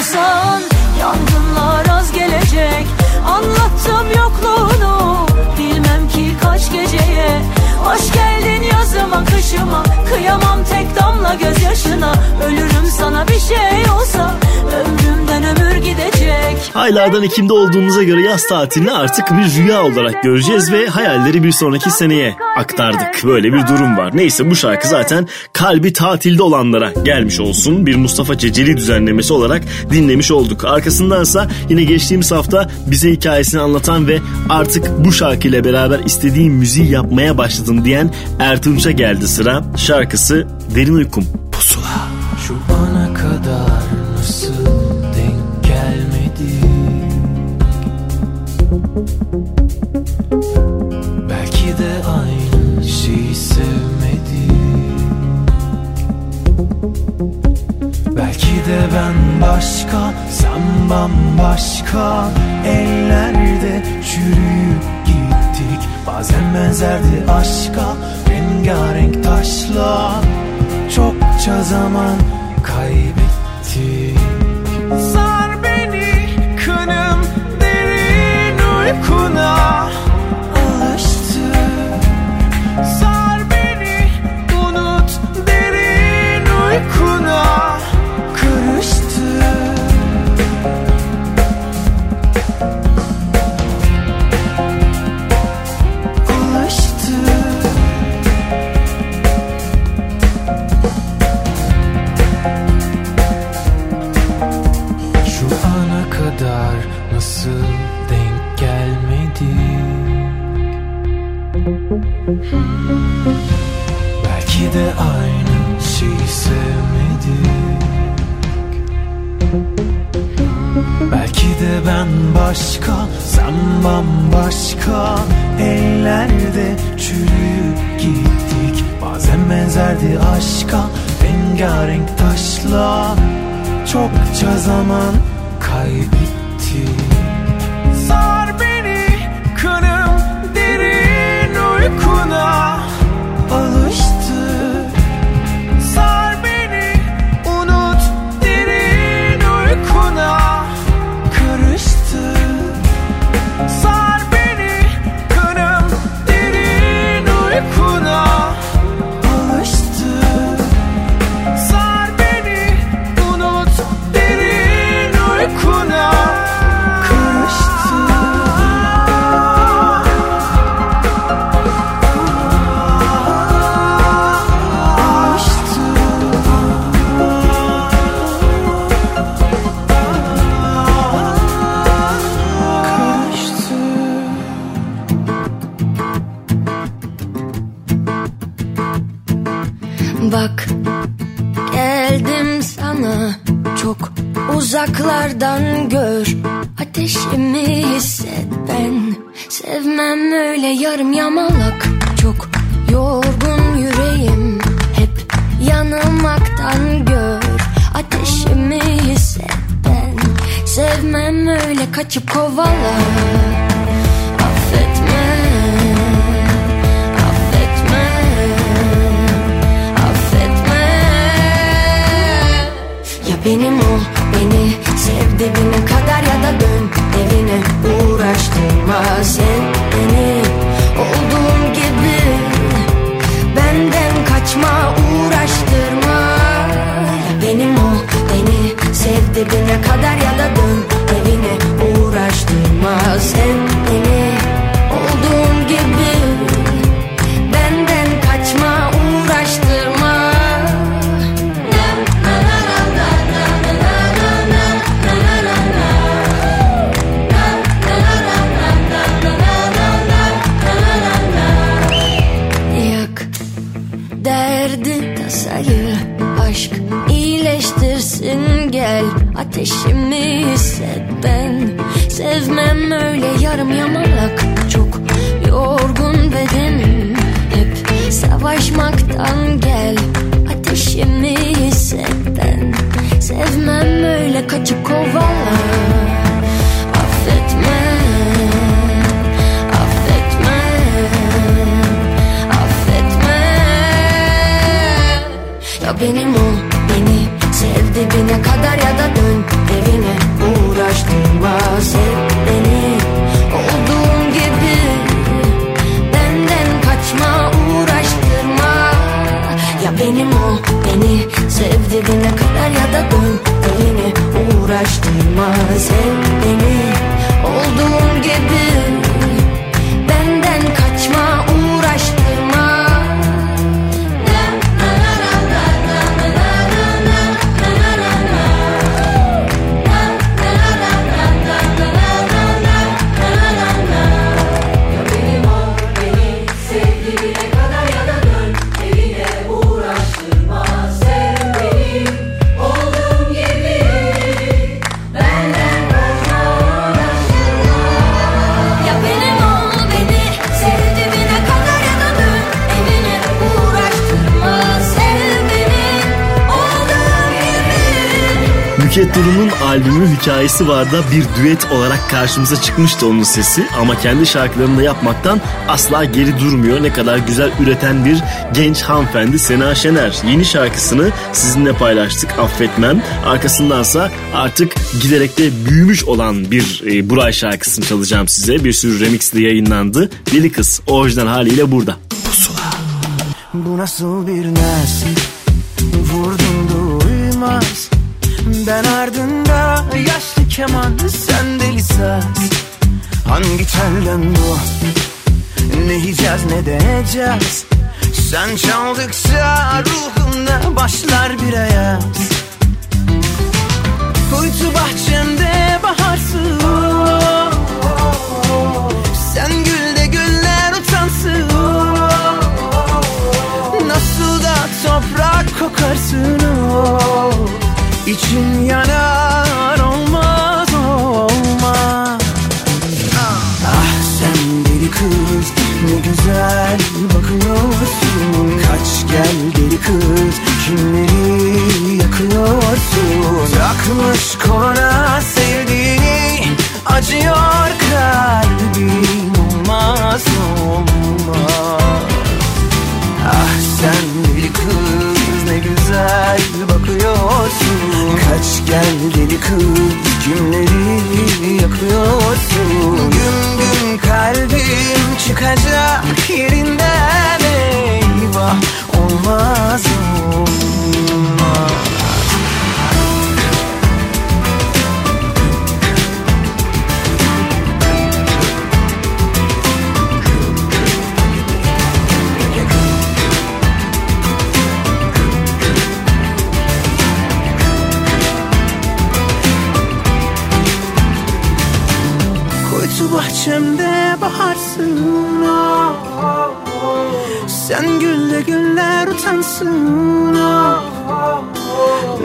Dokunsan Yangınlar az gelecek. Anlattım yokluğunu. Bilmem ki kaç geceye. Hoş geldin yazıma kışıma. Kıyamam tek damla gözyaşına. Ölürüm sana bir şey olsa ömür gidecek Aylardan Ekim'de olduğumuza göre yaz tatilini artık bir rüya olarak göreceğiz ve hayalleri bir sonraki seneye aktardık. Böyle bir durum var. Neyse bu şarkı zaten kalbi tatilde olanlara gelmiş olsun. Bir Mustafa Ceceli düzenlemesi olarak dinlemiş olduk. Arkasındansa yine geçtiğimiz hafta bize hikayesini anlatan ve artık bu şarkıyla beraber istediğim müziği yapmaya başladım diyen Ertunç'a geldi sıra. Şarkısı Derin Uykum. call. Benim ol beni sev dibine kadar ya da dön evine. Uğraştırma sen beni. Olduğum gibi benden kaçma uğraştırma. Ya benim ol beni sev dibine kadar ya da dön evine. Uğraştırma sen ateşimi hisset ben. Sevmem öyle yarım yamalak. Çok yorgun bedenim hep. Savaşmaktan gel. Ateşimi hisset ben. Sevmem öyle kaçıp kovala affetme dibine kadar ya da dön evine. Uğraştırma sev beni. Olduğum gibi Benden kaçma uğraştırma. Ya benim ol beni Sev dibine kadar ya da dön evine. Uğraştırma sev beni. Olduğum gibi gibi Nüket Duru'nun albümü hikayesi var da bir düet olarak karşımıza çıkmıştı onun sesi ama kendi şarkılarını da yapmaktan asla geri durmuyor. Ne kadar güzel üreten bir genç hanımefendi Sena Şener. Yeni şarkısını sizinle paylaştık Affetmem. Arkasındansa artık giderek de büyümüş olan bir e, Buray şarkısını çalacağım size. Bir sürü remix de yayınlandı. Deli Kız orijinal haliyle burada. Bu nasıl bir nesil Vurdum duymaz Ben ardında. Yaşlı keman Sen deli saz Hangi telden bu? Ne yiyeceğiz ne deneyeceğiz Sen çaldıkça ruhumda başlar bir ayaz. Kuytu bahçemde baharsın. Sen gül de güller utansın. Nasıl da toprak kokarsın. o İçim yanar olmaz olmaz. Ah sen deli kız ne güzel bakıyorsun. Kaç gel deli kız kimleri yakıyorsun? Takmış koluna sevdiğini acıyor kalbim olmaz olmaz. Ah sen bakıyorsun Kaç gel deli kız kimleri yakıyorsun? Gün gün kalbim çıkacak yerinden eyvah Olmaz olmaz Bahçemde baharsın ah. Sen gülle güller utansın ah.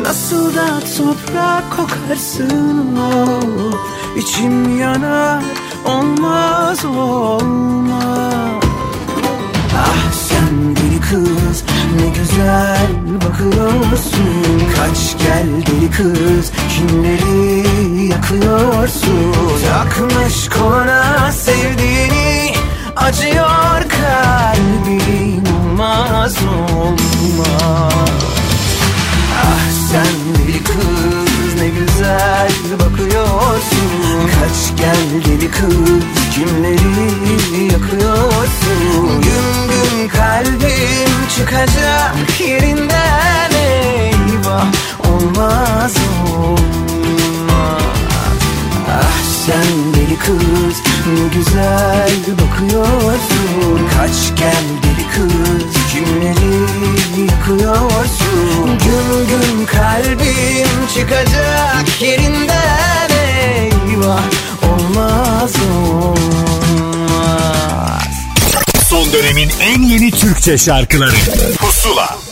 Nasıl da toprak kokarsın oh. İçim yanar olmaz olmaz Ah kız ne güzel bakıyorsun. Kaç gel deli kız kimleri yakıyorsun? Takmış koluna sevdiğini acıyor kalbim olmaz olmaz. Ah sen deli kız ne güzel bakıyorsun Kaç gel deli kız kimleri yakıyorsun? Gün gün kalbim çıkacak yerinden eyvah Olmaz olmaz. Ah sen deli kız ne güzel bakıyorsun. Kaç gel deli kız kimleri yakıyorsun? Gün gün kalbim çıkacak yerinden eyvah Olmaz olmaz. Son dönemin en yeni Türkçe şarkıları. Pusula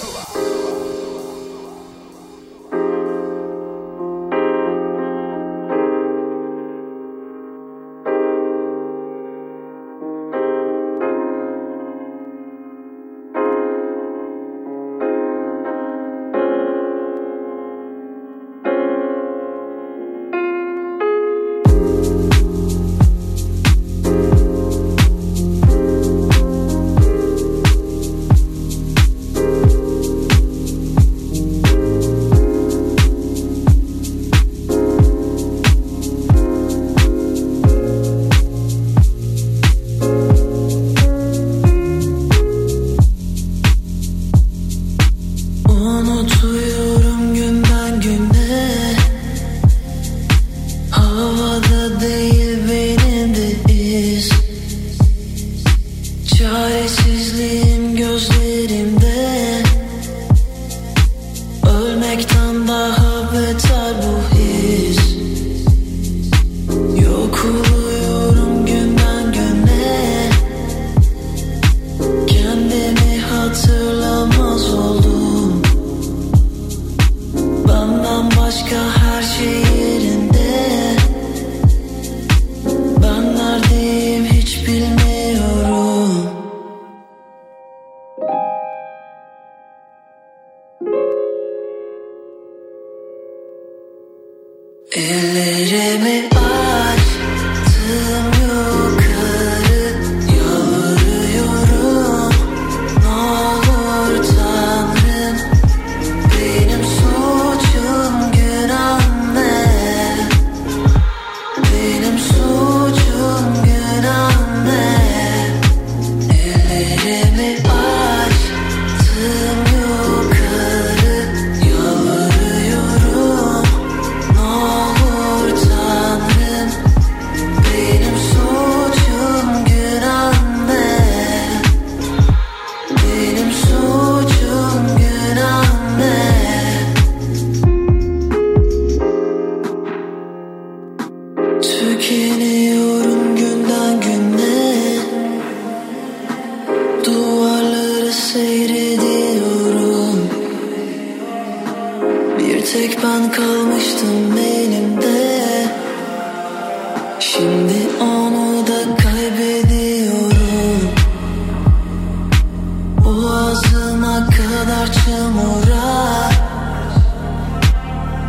çamura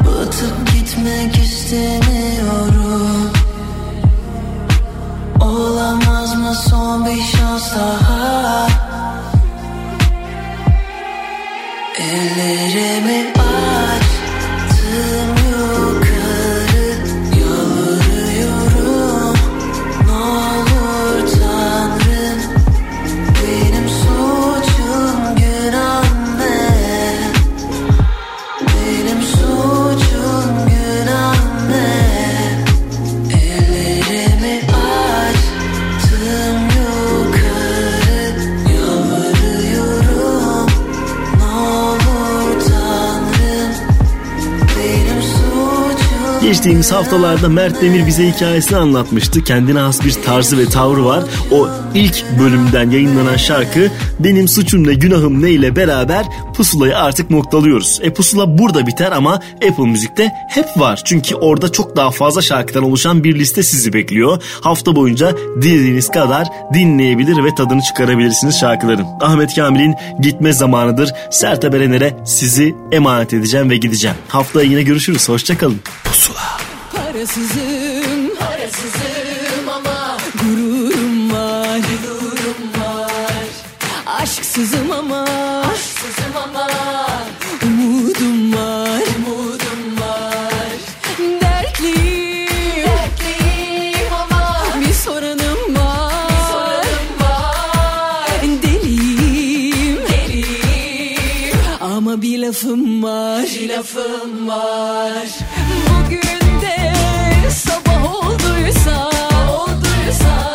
Batıp gitmek istemiyorum. Olamaz mı son bir şans daha? Ellerimi Geçtiğimiz haftalarda Mert Demir bize hikayesini anlatmıştı. Kendine has bir tarzı ve tavrı var. O ilk bölümden yayınlanan şarkı Benim Suçum Ne Günahım Ne ile beraber Pusula'yı artık noktalıyoruz. E Pusula burada biter ama Apple Müzik'te hep var. Çünkü orada çok daha fazla şarkıdan oluşan bir liste sizi bekliyor. Hafta boyunca dilediğiniz kadar dinleyebilir ve tadını çıkarabilirsiniz şarkıların. Ahmet Kamil'in gitme zamanıdır. Sertab Erener'e sizi emanet edeceğim ve gideceğim. Haftaya yine görüşürüz. Hoşçakalın. Pusula. Parasızım, parasızım ama gururum var, gururum var. Aşksızım ama, aşksızım ama umudum var, umudum var. Dertliyim, dertliyim ama bir sorunum var, bir sorunum var. Deliyim, deliyim ama bir lafım var, bir lafım var. Olduysa, olduysa